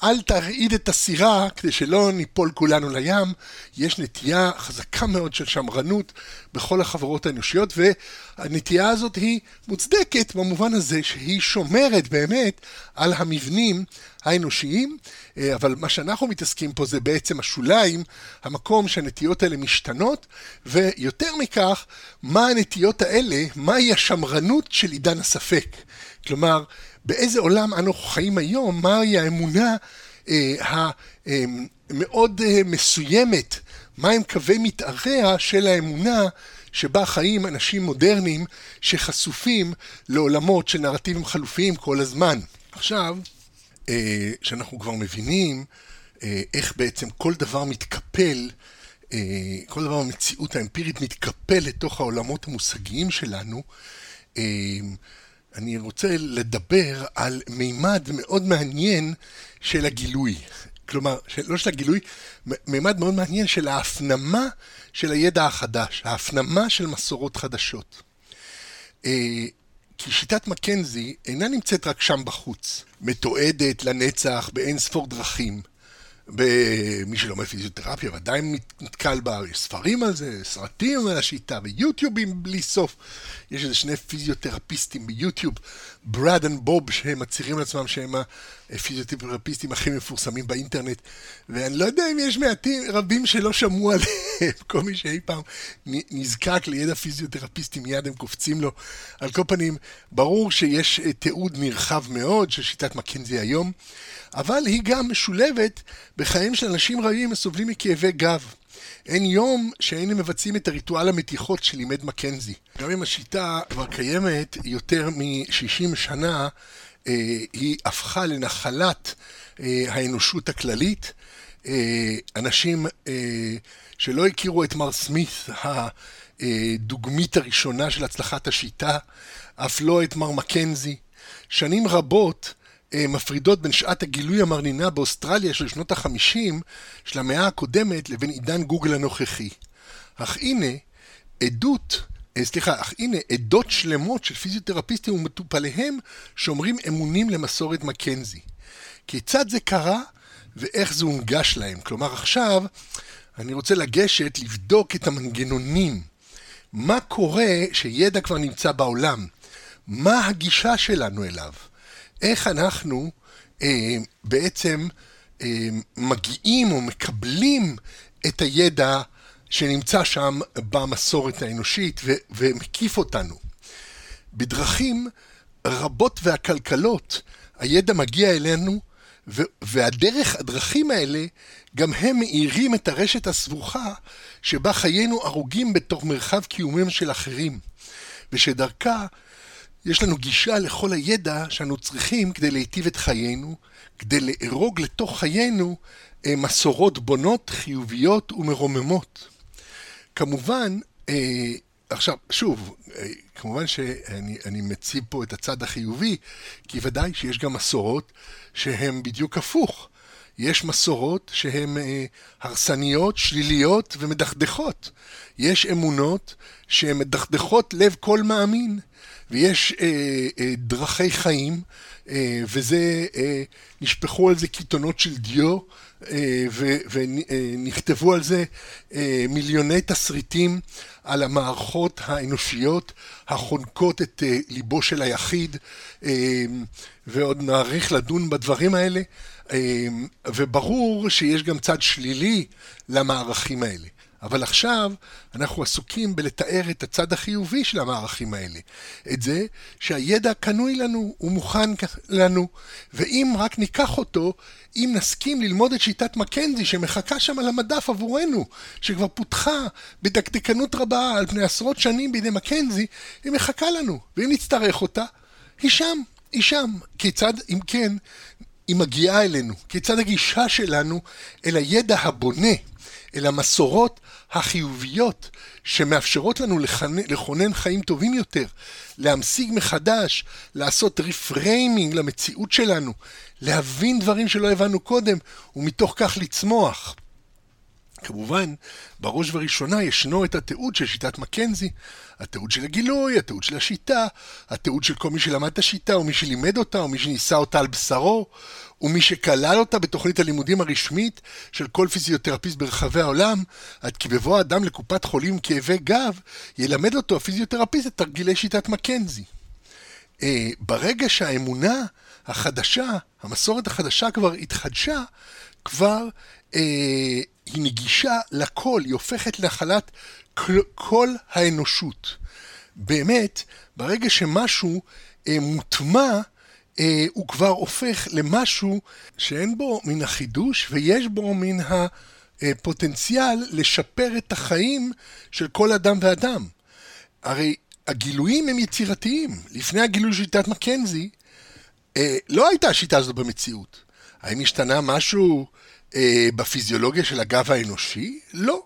אל תרעיד את הסירה כדי שלא ניפול כולנו לים. יש נטייה חזקה מאוד של שמרנות בכל החברות האנושיות, והנטייה הזאת היא מוצדקת במובן הזה שהיא שומרת באמת על המבנים האנושיים, אה, אבל מה שאנחנו מתעסקים פה זה בעצם השוליים, המקום שהנטיות האלה משתנות, ויותר מכך, מה הנטיות האלה, מהי השמרנות של עידן הספק. כלומר, באיזה עולם אנו חיים היום, מהי האמונה אה, המאוד אה, מסוימת, מהם קווי מתאריה של האמונה שבה חיים אנשים מודרניים שחשופים לעולמות של נרטיבים חלופיים כל הזמן. עכשיו, אה, שאנחנו כבר מבינים אה, איך בעצם כל דבר מתקפל, אה, כל דבר במציאות האמפירית מתקפל לתוך העולמות המושגיים שלנו, אה, אני רוצה לדבר על מימד מאוד מעניין של הגילוי. כלומר, לא של הגילוי, מימד מאוד מעניין של ההפנמה של הידע החדש, ההפנמה של מסורות חדשות. אה, כי שיטת מקנזי אינה נמצאת רק שם בחוץ, מתועדת לנצח באין ספור דרכים. כל מי שלומד פיזיותרפיה ודאי נתקל בה, יש ספרים על זה, סרטים על השיטה ויוטיובים בלי סוף. יש איזה שני פיזיותרפיסטים ביוטיוב, Brad and Bob, שהם מצהירים לעצמם שהם הפיזיותרפיסטים הכי מפורסמים באינטרנט, ואני לא יודע אם יש מטופלים רבים שלא שמעו עליהם, [LAUGHS] כל מי שאי פעם נזקק לידע פיזיותרפיסטי מיד הם קופצים לו. על כל פנים, ברור שיש אה, תיעוד נרחב מאוד של שיטת מקנזי היום. אבל היא גם משולבת בחיים של אנשים רבים הסובלים מכאבי גב. אין יום שהיינו מבצעים את הריטואל המתיחות שלימד מקנזי. גם אם השיטה כבר קיימת יותר מ-60 שנה, אה, היא הפכה לנחלת אה, האנושות הכללית. אה, אנשים שלא הכירו את מר סמית, הדוגמית הראשונה של הצלחת השיטה, אף לא את מר מקנזי. שנים רבות אה, מפרידות בין שעת הגילוי המרנינה באוסטרליה של שנות החמישים של המאה הקודמת לבין עידן גוגל הנוכחי. אך הנה, עדות, אה, סליחה, אך הנה עדות שלמות של פיזיותרפיסטים ומטופליהם שומרים אמונים למסורת מקנזי. כיצד זה קרה ואיך זה הונגש להם? כלומר עכשיו אני רוצה לגשת לבדוק את המנגנונים. מה קורה שידע כבר נמצא בעולם? מה הגישה שלנו אליו? איך אנחנו אה, בעצם אה, מגיעים או מקבלים את הידע שנמצא שם במסורת האנושית ו- ומקיף אותנו. בדרכים רבות והכלכלות הידע מגיע אלינו ו- והדרך, הדרכים האלה, גם הם מאירים את הרשת הסבוכה שבה חיינו הרוגים בתוך מרחב קיומם של אחרים, ושדרכה יש לנו גישה לכל הידע שאנו צריכים כדי להיטיב את חיינו, כדי לארוג לתוך חיינו אה, מסורות בונות, חיוביות ומרוממות. כמובן, אה, עכשיו, שוב, אה, כמובן שאני מציב פה את הצד החיובי, כי ודאי שיש גם מסורות שהן בדיוק הפוך. יש מסורות שהן הרסניות, שליליות ומדכדכות. יש אמונות שהן מדכדכות לב כל מאמין. ויש אה, אה, דרכי חיים, אה, וזה, אה, נשפכו על זה קיתונות של דיו, אה, ונכתבו אה, על זה אה, מיליוני תסריטים על המערכות האנושיות החונקות את אה, ליבו של היחיד, אה, ועוד נאריך לדון בדברים האלה, אה, וברור שיש גם צד שלילי למערכים האלה. אבל עכשיו אנחנו עסוקים בלתאר את הצד החיובי של המערכים האלה. את זה שהידע קנוי לנו, הוא מוכן לנו, ואם רק ניקח אותו, אם נסכים ללמוד את שיטת מקנזי שמחכה שם על המדף עבורנו, שכבר פותחה בדקדקנות רבה על פני עשרות שנים בידי מקנזי, היא מחכה לנו, ואם נצטרך אותה, היא שם, היא שם. כיצד, אם כן, היא מגיעה אלינו? כיצד הגישה שלנו אל הידע הבונה? אל המסורות החיוביות שמאפשרות לנו לכונן חיים טובים יותר, להמשיג מחדש, לעשות reframing למציאות שלנו, להבין דברים שלא הבנו קודם, ומתוך כך לצמוח. כמובן, בראש ובראשונה ישנו את התיעוד של שיטת מקנזי, התיעוד של הגילוי, התיעוד של השיטה, התיעוד של כל מי שלמד את השיטה, או מי שלימד אותה, או מי שניסה אותה על בשרו, ומי שכלל אותה בתוכנית הלימודים הרשמית של כל פיזיותרפיסט ברחבי העולם, עד כי בבוא אדם לקופת חולים כאבי גב, ילמד אותו הפיזיותרפיסט את תרגילי שיטת מקנזי. אה, ברגע שהאמונה החדשה, המסורת החדשה כבר התחדשה, כבר אה, היא נגישה לכל, היא הופכת להחלת כל האנושות. באמת, ברגע שמשהו אה, מוטמע, אה, הוא כבר הופך למשהו שאין בו מן החידוש ויש בו מן הפוטנציאל לשפר את החיים של כל אדם ואדם. הרי הגילויים הם יצירתיים. לפני הגילוי של שיטת מקנזי, אה, לא הייתה השיטה הזאת במציאות. האם השתנה משהו אה, בפיזיולוגיה של הגב האנושי? לא.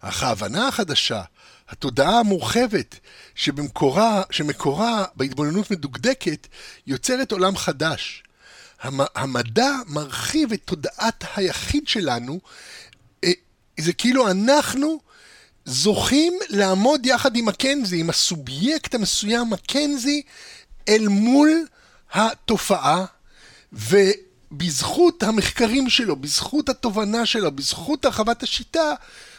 אך ההבנה החדשה, התודעה המורחבת, שבמקורה, שמקורה בהתבוננות מדוקדקת, יוצרת עולם חדש. המדע מרחיב את תודעת היחיד שלנו, אה, זה כאילו אנחנו זוכים לעמוד יחד עם מקנזי, עם הסובייקט המסוים מקנזי, אל מול התופעה, ובזכות המחקרים שלו, בזכות התובנה שלו, בזכות הרחבת השיטה,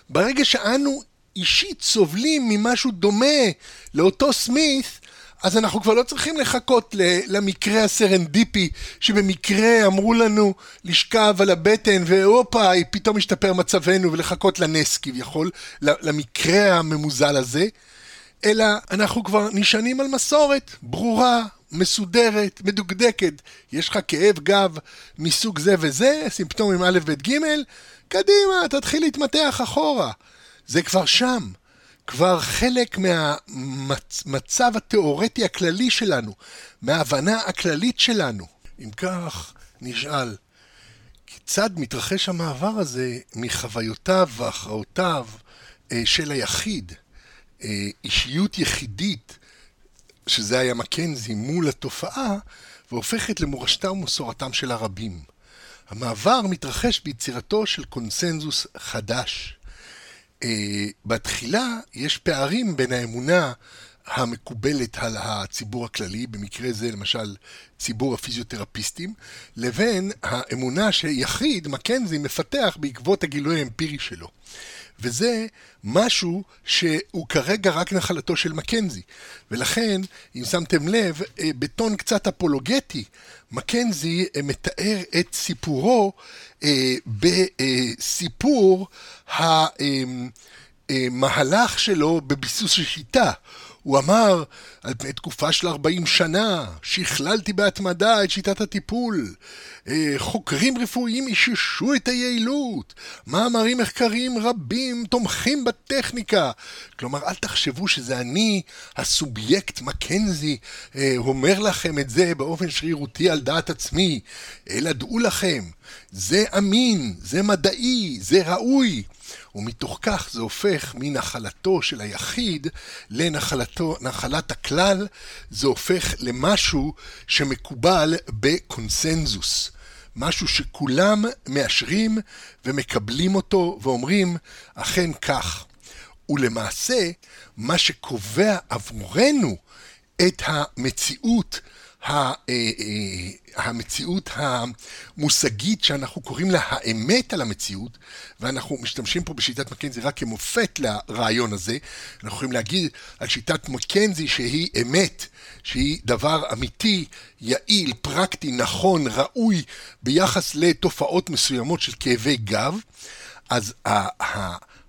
ברגע שאנו אישית סובלים ממשהו דומה לאותו סמית, אז אנחנו כבר לא צריכים לחכות למקרה הסרנדיפי שבמקרה אמרו לנו לשכב על הבטן והופה, פתאום השתפר מצבנו ולחכות לנס כביכול, למקרה הממוזל הזה, אלא אנחנו כבר נשענים על מסורת ברורה, מסודרת, מדוקדקת. יש לך כאב גב מסוג זה וזה, סימפטומים א', ב', ג', קדימה, תתחיל להתמתח אחורה. זה כבר שם. כבר חלק מהמצב התיאורטי הכללי שלנו, מההבנה הכללית שלנו. אם כך, נשאל, כיצד מתרחש המעבר הזה מחוויותיו והכרעותיו אה, של היחיד, אה, אישיות יחידית, שזה היה מקנזי, מול התופעה, והופכת למורשתה ומסורתם של הרבים. המעבר מתרחש ביצירתו של קונסנזוס חדש. Uh, בתחילה יש פערים בין האמונה המקובלת על הציבור הכללי, במקרה זה למשל ציבור הפיזיותרפיסטים, לבין האמונה שיחיד, מקנזי, מפתח בעקבות הגילוי האמפירי שלו. וזה משהו שהוא כרגע רק נחלתו של מקנזי. ולכן, אם שמתם לב, אה, בטון קצת אפולוגטי, מקנזי אה, מתאר את סיפורו אה, בסיפור המהלך שלו בביסוס של שיטה. הוא אמר, על פני תקופה של 40 שנה, שכללתי בהתמדה את שיטת הטיפול. אה, חוקרים רפואיים איששו את היעילות. מאמרים מחקריים רבים תומכים בטכניקה. כלומר, אל תחשבו שזה אני, הסובייקט מקנזי, אה, אומר לכם את זה באופן שרירותי על דעת עצמי. אלא דעו לכם, זה אמין, זה מדעי, זה ראוי. ומתוך כך זה הופך מנחלתו של היחיד לנחלת הכלל, זה הופך למשהו שמקובל בקונסנזוס. משהו שכולם מאשרים ומקבלים אותו ואומרים, אכן כך. ולמעשה, מה שקובע עבורנו את המציאות המציאות המושגית שאנחנו קוראים לה האמת על המציאות, ואנחנו משתמשים פה בשיטת מקנזי רק כמופת לרעיון הזה. אנחנו יכולים להגיד על שיטת מקנזי שהיא אמת, שהיא דבר אמיתי, יעיל, פרקטי, נכון, ראוי, ביחס לתופעות מסוימות של כאבי גב. אז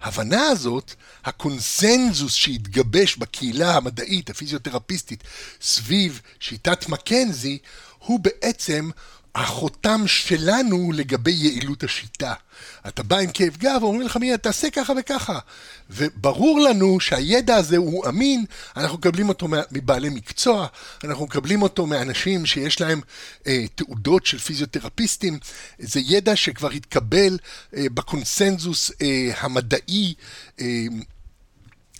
ההבנה הזאת, הקונסנזוס שהתגבש בקהילה המדעית, הפיזיותרפיסטית, סביב שיטת מקנזי, הוא בעצם החותם שלנו לגבי יעילות השיטה. אתה בא עם כאב גב ואומרים לך מי, תעשה ככה וככה. וברור לנו שהידע הזה הוא אמין, אנחנו מקבלים אותו מבעלי מקצוע, אנחנו מקבלים אותו מאנשים שיש להם אה, תעודות של פיזיותרפיסטים. זה ידע שכבר התקבל אה, בקונסנזוס אה, המדעי אה,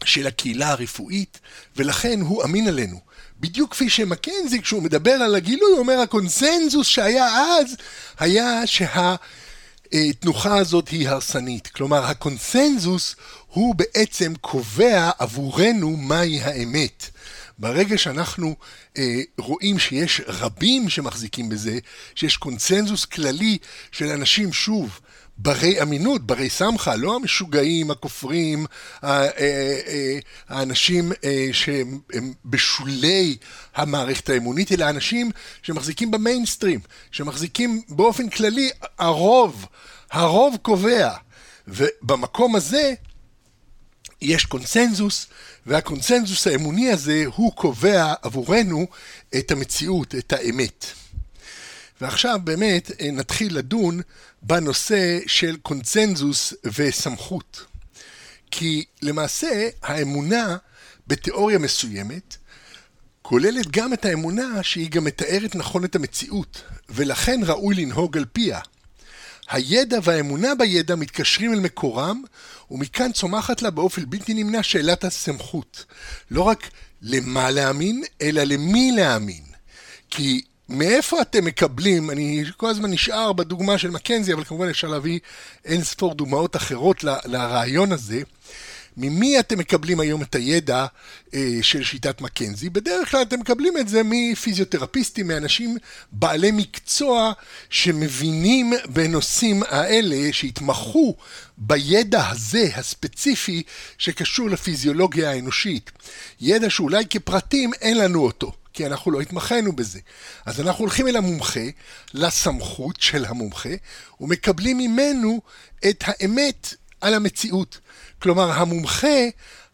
של הקהילה הרפואית, ולכן הוא אמין עלינו. בדיוק כפי שמקנזי, כשהוא מדבר על הגילוי, הוא אומר הקונסנזוס שהיה אז, היה שהתנוחה הזאת היא הרסנית. כלומר, הקונסנזוס הוא בעצם קובע עבורנו מהי האמת. ברגע שאנחנו אה, רואים שיש רבים שמחזיקים בזה, שיש קונצנזוס כללי של אנשים, שוב, ברי אמינות, ברי סמכה, לא המשוגעים, הכופרים, אה, אה, האנשים אה, שהם בשולי המערכת האמונית, אלא אנשים שמחזיקים במיינסטרים, שמחזיקים באופן כללי, הרוב, הרוב קובע. ובמקום הזה יש קונסנזוס, והקונסנזוס האמוני הזה הוא קובע עבורנו את המציאות, את האמת. ועכשיו באמת נתחיל לדון בנושא של קונצנזוס וסמכות. כי למעשה האמונה בתיאוריה מסוימת כוללת גם את האמונה שהיא גם מתארת נכון את המציאות, ולכן ראוי לנהוג על פיה. הידע והאמונה בידע מתקשרים אל מקורם, ומכאן צומחת לה באופן בלתי נמנע שאלת הסמכות. לא רק למה להאמין, אלא למי להאמין. כי מאיפה אתם מקבלים, אני כל הזמן נשאר בדוגמה של מקנזי, אבל כמובן אפשר להביא אין ספור דוגמאות אחרות ל, לרעיון הזה. ממי אתם מקבלים היום את הידע אה, של שיטת מקנזי? בדרך כלל אתם מקבלים את זה מפיזיותרפיסטים, מאנשים בעלי מקצוע שמבינים בנושאים האלה, שהתמחו בידע הזה, הספציפי, שקשור לפיזיולוגיה האנושית. ידע שאולי כפרטים אין לנו אותו. כי אנחנו לא התמחינו בזה. אז אנחנו הולכים אל המומחה, לסמכות של המומחה, ומקבלים ממנו את האמת על המציאות. כלומר, המומחה,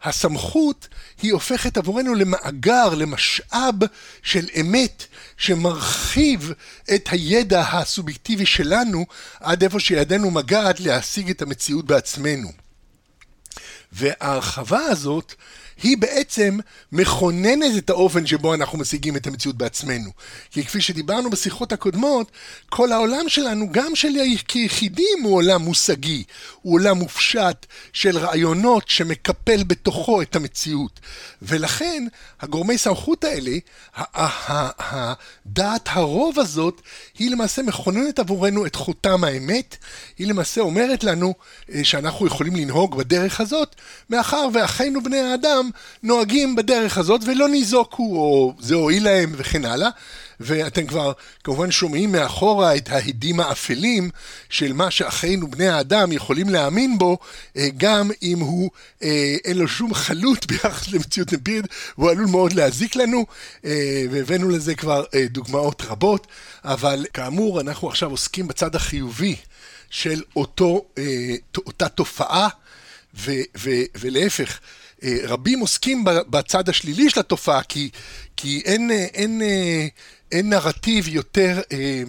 הסמכות, היא הופכת עבורנו למאגר, למשאב של אמת, שמרחיב את הידע הסובייקטיבי שלנו עד איפה שידנו מגעת להשיג את המציאות בעצמנו. וההרחבה הזאת היא בעצם מכוננת את האופן שבו אנחנו משיגים את המציאות בעצמנו. כי כפי שדיברנו בשיחות הקודמות, כל העולם שלנו, גם של כיחידים, הוא עולם מושגי, הוא עולם מופשט של רעיונות שמקפל בתוכו את המציאות. ולכן, הגורמי סמכות האלה, דעת הרוב הזאת, היא למעשה מכוננת עבורנו את חותם האמת, היא למעשה אומרת לנו אה, שאנחנו יכולים לנהוג בדרך הזאת, מאחר ואחינו בני האדם נוהגים בדרך הזאת ולא ניזוקו, או זה הועיל להם וכן הלאה. ואתם כבר כמובן שומעים מאחורה את ההדים האפלים של מה שאחינו בני האדם יכולים להאמין בו, אה, גם אם הוא אה, אין לו שום חלות ביחס למציאות אמפירית, והוא עלול מאוד להזיק לנו, אה, והבאנו לזה כבר דוגמאות רבות, אבל כאמור אנחנו עכשיו עוסקים בצד החיובי של אותו, אותה תופעה, ו, ו, ולהפך. רבים עוסקים בצד השלילי של התופעה, כי, כי אין, אין, אין נרטיב יותר אה,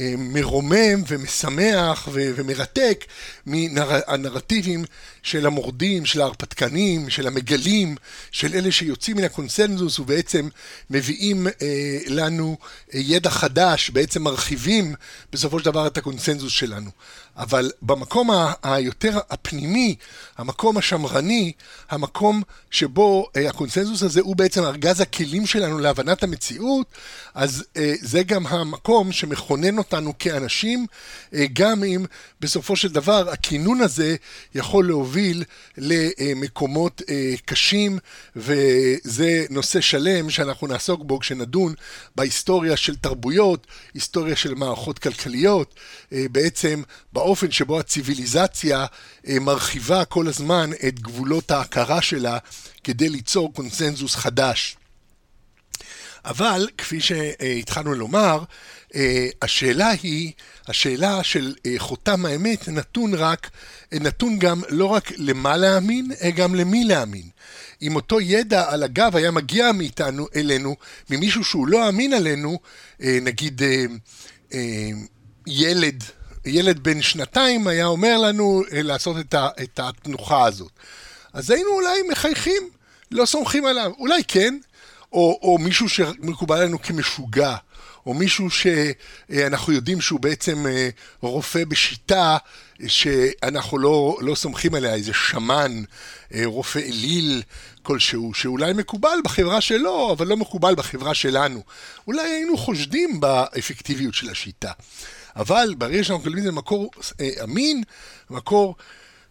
אה, מרומם ומשמח ומרתק מהנרטיבים של המורדים, של ההרפתקנים, של המגלים, של אלה שיוצאים מן הקונסנזוס ובעצם מביאים אה, לנו אה, ידע חדש, בעצם מרחיבים בסופו של דבר את הקונסנזוס שלנו. אבל במקום ה- היותר הפנימי, המקום השמרני, המקום שבו אה, הקונסנזוס הזה הוא בעצם ארגז הכלים שלנו להבנת המציאות, אז אה, זה גם המקום שמכונן אותנו כאנשים, אה, גם אם בסופו של דבר הכינון הזה יכול להוביל למקומות אה, קשים, וזה נושא שלם שאנחנו נעסוק בו כשנדון בהיסטוריה של תרבויות, היסטוריה של מערכות כלכליות, אה, בעצם באופן שבו הציוויליזציה מרחיבה כל הזמן את גבולות ההכרה שלה כדי ליצור קונסנזוס חדש. אבל, כפי שהתחלנו לומר, אה, השאלה היא, השאלה של אה, חותם האמת נתון רק, אה, נתון גם לא רק למה להאמין, גם למי להאמין. אם אותו ידע על הגב היה מגיע מאיתנו, אלינו, ממישהו שהוא לא אמין עלינו, נגיד ילד, ילד בן שנתיים היה אומר לנו לעשות את התנוחה הזאת. אז היינו אולי מחייכים, לא סומכים עליו. אולי כן, או, או מישהו שמקובל עלינו כמשוגע, או מישהו שאנחנו יודעים שהוא בעצם אה, רופא בשיטה שאנחנו לא, לא סומכים עליה, איזה שמן, אה, רופא אליל כלשהו, שאולי מקובל בחברה שלו, אבל לא מקובל בחברה שלנו. אולי היינו חושדים באפקטיביות של השיטה. אבל ברגע שאנחנו מקבלים את זה מקור אה, אמין, מקור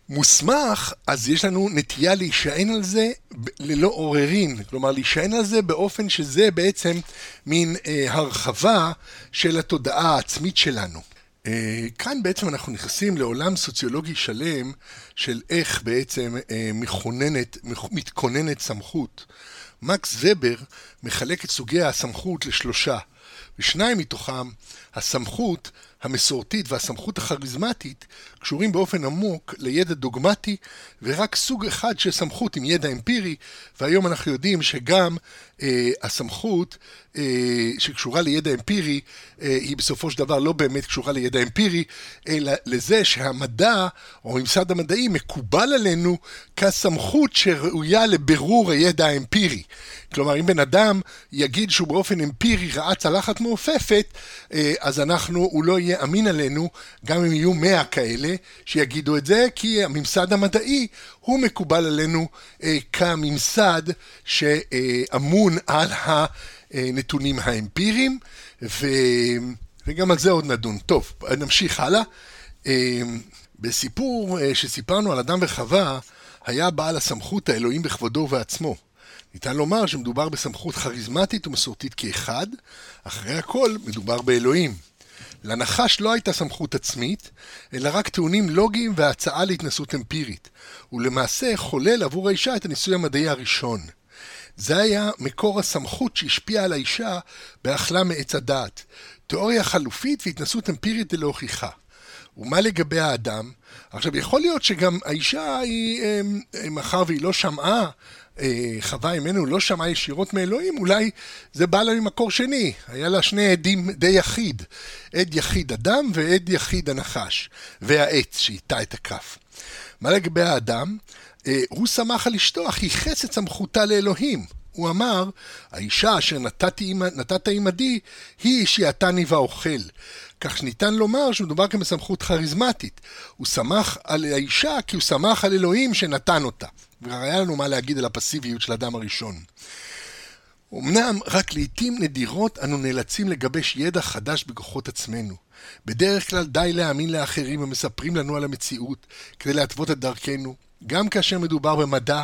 מוסמך, אז יש לנו נטייה להישען על זה ללא עוררין. כלומר, להישען על זה באופן שזה בעצם מין אה, הרחבה של התודעה העצמית שלנו. אה, כאן בעצם אנחנו נכנסים לעולם סוציולוגי שלם של איך בעצם אה, מכוננת, מתכוננת סמכות. מקס ובר מחלק את סוגי הסמכות לשלושה, ושניים מתוכם, הסמכות המסורתית והסמכות הכריזמטית קשורים באופן עמוק לידע דוגמטי ורק סוג אחד של סמכות עם ידע אמפירי והיום אנחנו יודעים שגם אה, הסמכות אה, שקשורה לידע אמפירי אה, היא בסופו של דבר לא באמת קשורה לידע אמפירי אלא לזה שהמדע או הממסד המדעי מקובל עלינו כסמכות שראויה לבירור הידע האמפירי. כלומר, אם בן אדם יגיד שהוא באופן אמפירי ראה צלחת מעופפת, אה, אז אנחנו, הוא לא יהיה אמין עלינו, גם אם יהיו מאה כאלה שיגידו את זה, כי הממסד המדעי הוא מקובל עלינו אה, כממסד שאמון על הנתונים האמפיריים, ו... וגם על זה עוד נדון. טוב, נמשיך הלאה. אה, בסיפור שסיפרנו על אדם וחווה, היה בעל הסמכות האלוהים בכבודו ובעצמו. ניתן לומר שמדובר בסמכות כריזמטית ומסורתית כאחד, אחרי הכל מדובר באלוהים. לנחש לא הייתה סמכות עצמית, אלא רק טיעונים לוגיים והצעה להתנסות אמפירית, ולמעשה חולל עבור האישה את הניסוי המדעי הראשון. זה היה מקור הסמכות שהשפיעה על האישה באכלה מעץ הדעת, תיאוריה חלופית והתנסות אמפירית ללא הוכיחה. ומה לגבי האדם? עכשיו, יכול להיות שגם האישה היא, מאחר והיא לא שמעה אה, חווה ממנו לא שמעה ישירות מאלוהים, אולי זה בא לה ממקור שני. היה לה שני עדים די יחיד. עד יחיד אדם ועד יחיד הנחש. והעץ שאיתה את הכף. מה לגבי האדם? אה, הוא שמח על אשתו, אך ייחס את סמכותה לאלוהים. הוא אמר, האישה אשר נתת עמדי, היא שיעתני ואוכל. כך שניתן לומר שמדובר כאן בסמכות כריזמטית. הוא שמח על האישה כי הוא שמח על אלוהים שנתן אותה. וכבר היה לנו מה להגיד על הפסיביות של האדם הראשון. אמנם רק לעיתים נדירות אנו נאלצים לגבש ידע חדש בכוחות עצמנו. בדרך כלל די להאמין לאחרים המספרים לנו על המציאות כדי להתוות את דרכנו, גם כאשר מדובר במדע,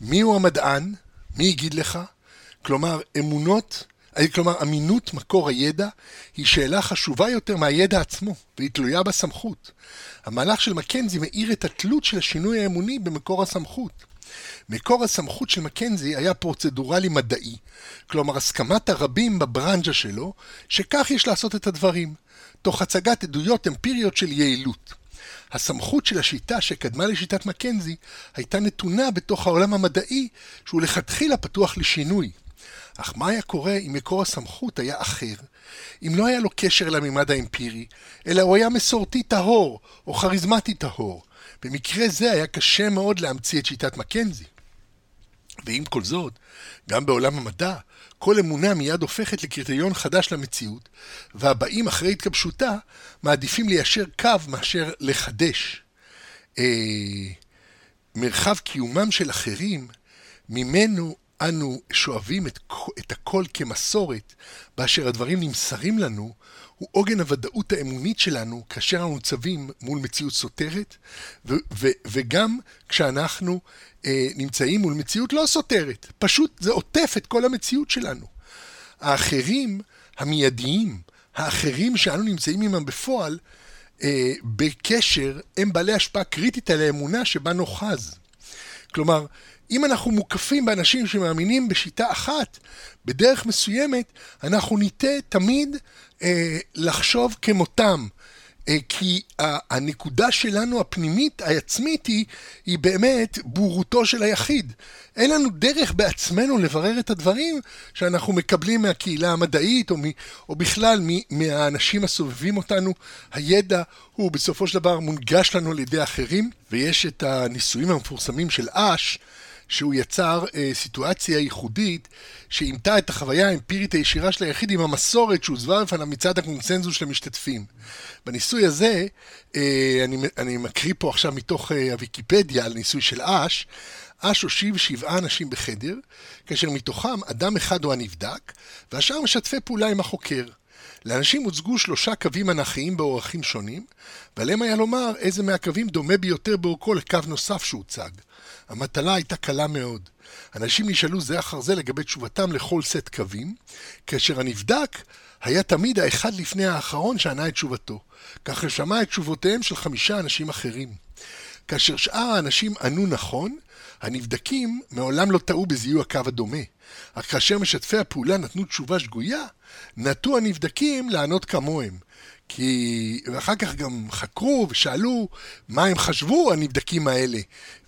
מיהו המדען? מי יגיד לך? כלומר, אמונות, כלומר, אמינות מקור הידע היא שאלה חשובה יותר מהידע עצמו, והיא תלויה בסמכות. המהלך של מקנזי מאיר את התלות של השינוי האמוני במקור הסמכות. מקור הסמכות של מקנזי היה פרוצדורלי מדעי, כלומר הסכמת הרבים בברנז'ה שלו, שכך יש לעשות את הדברים, תוך הצגת עדויות אמפיריות של יעילות. הסמכות של השיטה שקדמה לשיטת מקנזי הייתה נתונה בתוך העולם המדעי שהוא לכתחילה פתוח לשינוי. אך מה היה קורה אם מקור הסמכות היה אחר? אם לא היה לו קשר לממד האמפירי, אלא הוא היה מסורתי טהור או כריזמטי טהור. במקרה זה היה קשה מאוד להמציא את שיטת מקנזי. ועם כל זאת, גם בעולם המדע, כל אמונה מיד הופכת לקריטריון חדש למציאות, והבאים אחרי התגבשותה מעדיפים ליישר קו מאשר לחדש. אה, מרחב קיומם של אחרים, ממנו אנו שואבים את, את הכל כמסורת, באשר הדברים נמסרים לנו, הוא עוגן הוודאות האמונית שלנו כאשר אנו ניצבים מול מציאות סותרת, ו- ו- וגם כשאנחנו אה, נמצאים מול מציאות לא סותרת. פשוט זה עוטף את כל המציאות שלנו. האחרים המיידיים, האחרים שאנו נמצאים עמם בפועל, אה, בקשר, הם בעלי השפעה קריטית על האמונה שבה נוחז. כלומר, אם אנחנו מוקפים באנשים שמאמינים בשיטה אחת, בדרך מסוימת, אנחנו ניטה תמיד אה, לחשוב כמותם. אה, כי הנקודה שלנו הפנימית, העצמית, היא, היא באמת בורותו של היחיד. אין לנו דרך בעצמנו לברר את הדברים שאנחנו מקבלים מהקהילה המדעית, או, מ, או בכלל מ, מהאנשים הסובבים אותנו. הידע הוא בסופו של דבר מונגש לנו על ידי אחרים, ויש את הניסויים המפורסמים של אש, שהוא יצר אה, סיטואציה ייחודית שאימתה את החוויה האמפירית הישירה של היחיד עם המסורת שהוזבה בפניו מצד הקונצנזוס של המשתתפים. בניסוי הזה, אה, אני, אני מקריא פה עכשיו מתוך אה, הוויקיפדיה על ניסוי של אש, אש הושיב שבעה אנשים בחדר, כאשר מתוכם אדם אחד הוא הנבדק, והשאר משתפי פעולה עם החוקר. לאנשים הוצגו שלושה קווים אנכיים באורכים שונים, ועליהם היה לומר איזה מהקווים דומה ביותר באורכו לקו נוסף שהוצג. המטלה הייתה קלה מאוד. אנשים נשאלו זה אחר זה לגבי תשובתם לכל סט קווים, כאשר הנבדק היה תמיד האחד לפני האחרון שענה את תשובתו, כך ששמע את תשובותיהם של חמישה אנשים אחרים. כאשר שאר האנשים ענו נכון, הנבדקים מעולם לא טעו בזיהוי הקו הדומה, אך כאשר משתפי הפעולה נתנו תשובה שגויה, נטו הנבדקים לענות כמוהם, כי... ואחר כך גם חקרו ושאלו מה הם חשבו, הנבדקים האלה.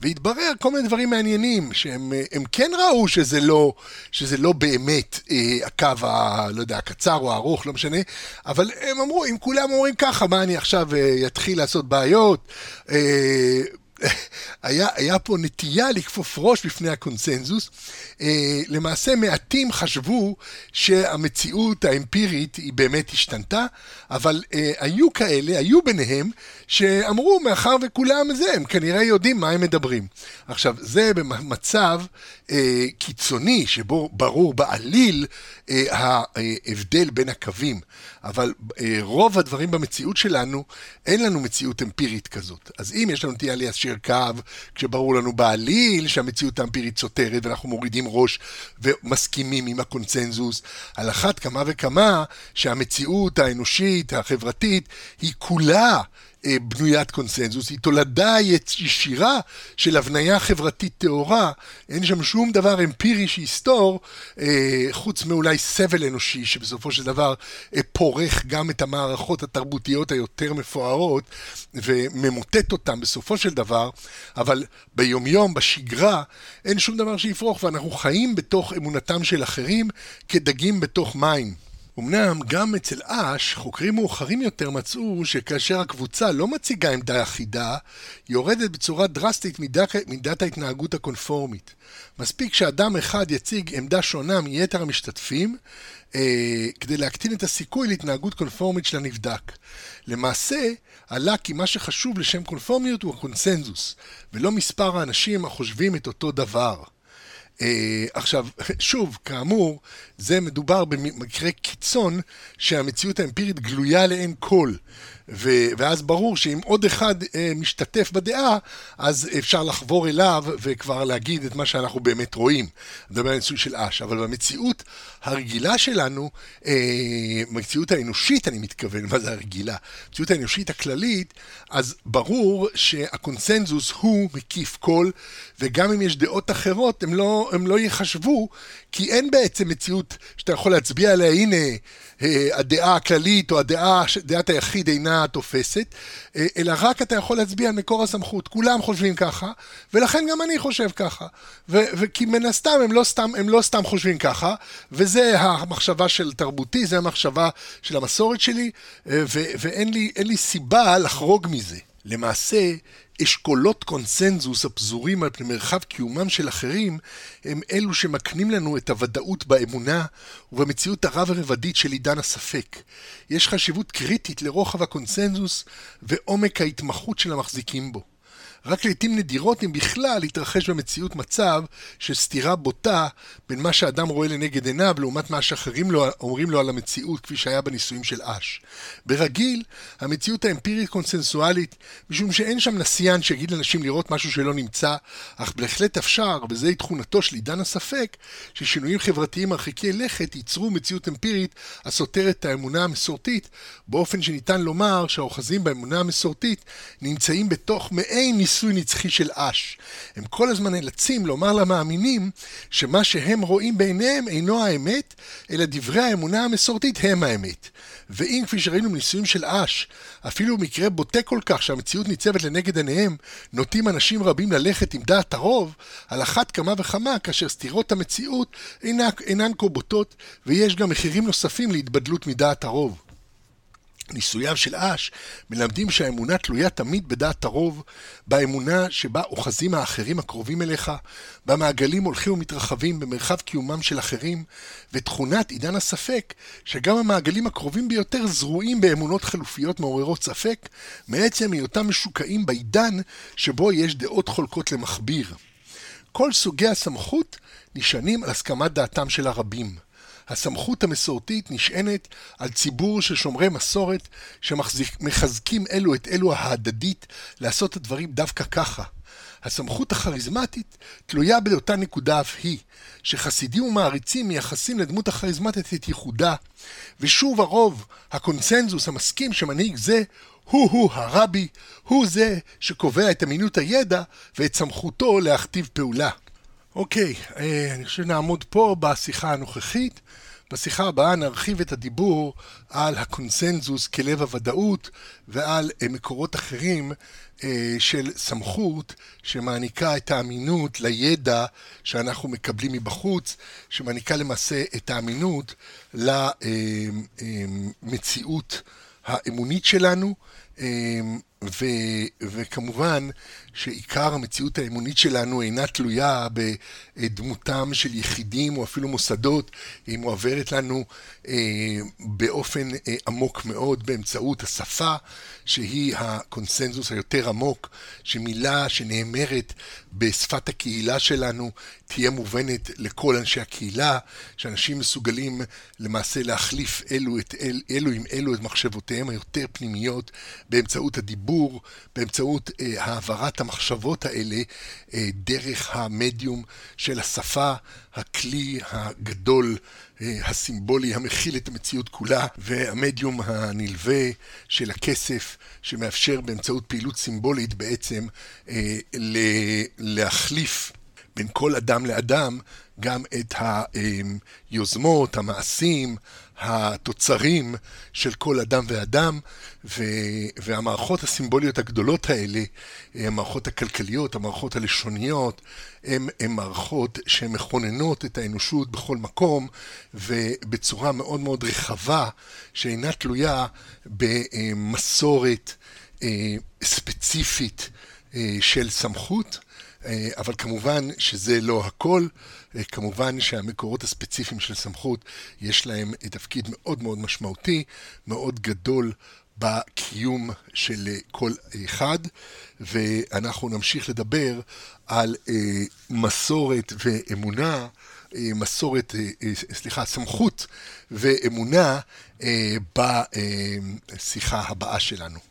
והתברר כל מיני דברים מעניינים, שהם כן ראו שזה לא, שזה לא באמת אה, הקו, ה, לא יודע, הקצר או הארוך, לא משנה, אבל הם אמרו, אם כולם אומרים ככה, מה אני עכשיו אה, אתחיל לעשות בעיות? אה, היה, היה פה נטייה לכפוף ראש בפני הקונסנזוס. אה, למעשה מעטים חשבו שהמציאות האמפירית היא באמת השתנתה, אבל אה, היו כאלה, היו ביניהם, שאמרו, מאחר וכולם זה, הם כנראה יודעים מה הם מדברים. עכשיו, זה במצב אה, קיצוני, שבו ברור בעליל ההבדל בין הקווים. אבל אה, רוב הדברים במציאות שלנו, אין לנו מציאות אמפירית כזאת. אז אם יש לנו נטייה ליישר קו, כשברור לנו בעליל שהמציאות האמפירית סותרת, ואנחנו מורידים ראש ומסכימים עם הקונצנזוס, על אחת כמה וכמה שהמציאות האנושית, החברתית, היא כולה בנוית קונסנזוס, היא תולדה ישירה של הבניה חברתית טהורה, אין שם שום דבר אמפירי שיסתור, אה, חוץ מאולי סבל אנושי, שבסופו של דבר אה, פורך גם את המערכות התרבותיות היותר מפוארות, וממוטט אותן בסופו של דבר, אבל ביומיום, בשגרה, אין שום דבר שיפרוך, ואנחנו חיים בתוך אמונתם של אחרים כדגים בתוך מים. אמנם גם אצל אש, חוקרים מאוחרים יותר מצאו שכאשר הקבוצה לא מציגה עמדה אחידה, יורדת בצורה דרסטית מידת, מידת ההתנהגות הקונפורמית. מספיק שאדם אחד יציג עמדה שונה מיתר המשתתפים, אה, כדי להקטין את הסיכוי להתנהגות קונפורמית של הנבדק. למעשה, עלה כי מה שחשוב לשם קונפורמיות הוא הקונסנזוס, ולא מספר האנשים החושבים את אותו דבר. אה, עכשיו, [LAUGHS] שוב, כאמור, זה מדובר במקרה קיצון שהמציאות האמפירית גלויה לעין כל. ו- ואז ברור שאם עוד אחד אה, משתתף בדעה, אז אפשר לחבור אליו וכבר להגיד את מה שאנחנו באמת רואים. מדבר על ניסוי של אש. אבל במציאות הרגילה שלנו, אה, במציאות האנושית אני מתכוון, מה זה הרגילה? במציאות האנושית הכללית, אז ברור שהקונסנזוס הוא מקיף כל, וגם אם יש דעות אחרות, הם לא, הם לא ייחשבו, כי אין בעצם מציאות שאתה יכול להצביע עליה, הנה, אה, הדעה הכללית או הדעה, דעת היחיד אינה תופסת, אה, אלא רק אתה יכול להצביע על מקור הסמכות. כולם חושבים ככה, ולכן גם אני חושב ככה. וכי מן הסתם הם לא סתם, הם לא סתם חושבים ככה, וזה המחשבה של תרבותי, זה המחשבה של המסורת שלי, אה, ואין לי, לי סיבה לחרוג מזה. למעשה, אשכולות קונסנזוס הפזורים על פני מרחב קיומם של אחרים הם אלו שמקנים לנו את הוודאות באמונה ובמציאות הרב-רבדית של עידן הספק. יש חשיבות קריטית לרוחב הקונסנזוס ועומק ההתמחות של המחזיקים בו. רק לעיתים נדירות, אם בכלל, התרחש במציאות מצב של סתירה בוטה בין מה שאדם רואה לנגד עיניו לעומת מה שאחרים לו, אומרים לו על המציאות, כפי שהיה בניסויים של אש. ברגיל, המציאות האמפירית קונסנסואלית, משום שאין שם נסיין שיגיד לאנשים לראות משהו שלא נמצא, אך בהחלט אפשר, וזוהי תכונתו של עידן הספק, ששינויים חברתיים מרחיקי לכת ייצרו מציאות אמפירית הסותרת את האמונה המסורתית, באופן שניתן לומר שהאוחזים באמונה המסורתית נמצאים בתוך מעין ניסוי ניסוי נצחי של אש. הם כל הזמן נאלצים לומר למאמינים שמה שהם רואים בעיניהם אינו האמת, אלא דברי האמונה המסורתית הם האמת. ואם, כפי שראינו בניסויים של אש, אפילו מקרה בוטה כל כך שהמציאות ניצבת לנגד עיניהם, נוטים אנשים רבים ללכת עם דעת הרוב, על אחת כמה וכמה כאשר סתירות המציאות אינן, אינן כה בוטות, ויש גם מחירים נוספים להתבדלות מדעת הרוב. ניסוייו של אש מלמדים שהאמונה תלויה תמיד בדעת הרוב, באמונה שבה אוחזים האחרים הקרובים אליך, במעגלים הולכים ומתרחבים במרחב קיומם של אחרים, ותכונת עידן הספק, שגם המעגלים הקרובים ביותר זרועים באמונות חלופיות מעוררות ספק, מעצם היותם משוקעים בעידן שבו יש דעות חולקות למכביר. כל סוגי הסמכות נשענים על הסכמת דעתם של הרבים. הסמכות המסורתית נשענת על ציבור של שומרי מסורת שמחזקים אלו את אלו ההדדית לעשות את הדברים דווקא ככה. הסמכות הכריזמטית תלויה באותה נקודה אף היא, שחסידים ומעריצים מייחסים לדמות הכריזמטית את ייחודה, ושוב הרוב, הקונצנזוס המסכים שמנהיג זה הוא-הוא הרבי, הוא זה שקובע את אמינות הידע ואת סמכותו להכתיב פעולה. אוקיי, אה, אני חושב שנעמוד פה בשיחה הנוכחית. בשיחה הבאה נרחיב את הדיבור על הקונסנזוס כלב הוודאות ועל אה, מקורות אחרים אה, של סמכות שמעניקה את האמינות לידע שאנחנו מקבלים מבחוץ, שמעניקה למעשה את האמינות למציאות האמונית שלנו. ו, וכמובן שעיקר המציאות האמונית שלנו אינה תלויה בדמותם של יחידים או אפילו מוסדות, היא מועברת לנו אה, באופן אה, עמוק מאוד באמצעות השפה, שהיא הקונסנזוס היותר עמוק, שמילה שנאמרת בשפת הקהילה שלנו תהיה מובנת לכל אנשי הקהילה, שאנשים מסוגלים למעשה להחליף אלו, את אל, אלו עם אלו את מחשבותיהם היותר פנימיות באמצעות הדיבור, באמצעות אה, העברת המחשבות האלה אה, דרך המדיום של השפה, הכלי הגדול, אה, הסימבולי, המכיל את המציאות כולה, והמדיום הנלווה של הכסף, שמאפשר באמצעות פעילות סימבולית בעצם אה, להחליף בין כל אדם לאדם גם את היוזמות, המעשים, התוצרים של כל אדם ואדם, והמערכות הסימבוליות הגדולות האלה, המערכות הכלכליות, המערכות הלשוניות, הן מערכות שמכוננות את האנושות בכל מקום, ובצורה מאוד מאוד רחבה, שאינה תלויה במסורת אה, ספציפית אה, של סמכות. אבל כמובן שזה לא הכל, כמובן שהמקורות הספציפיים של סמכות יש להם תפקיד מאוד מאוד משמעותי, מאוד גדול בקיום של כל אחד, ואנחנו נמשיך לדבר על מסורת ואמונה, מסורת, סליחה, סמכות ואמונה בשיחה הבאה שלנו.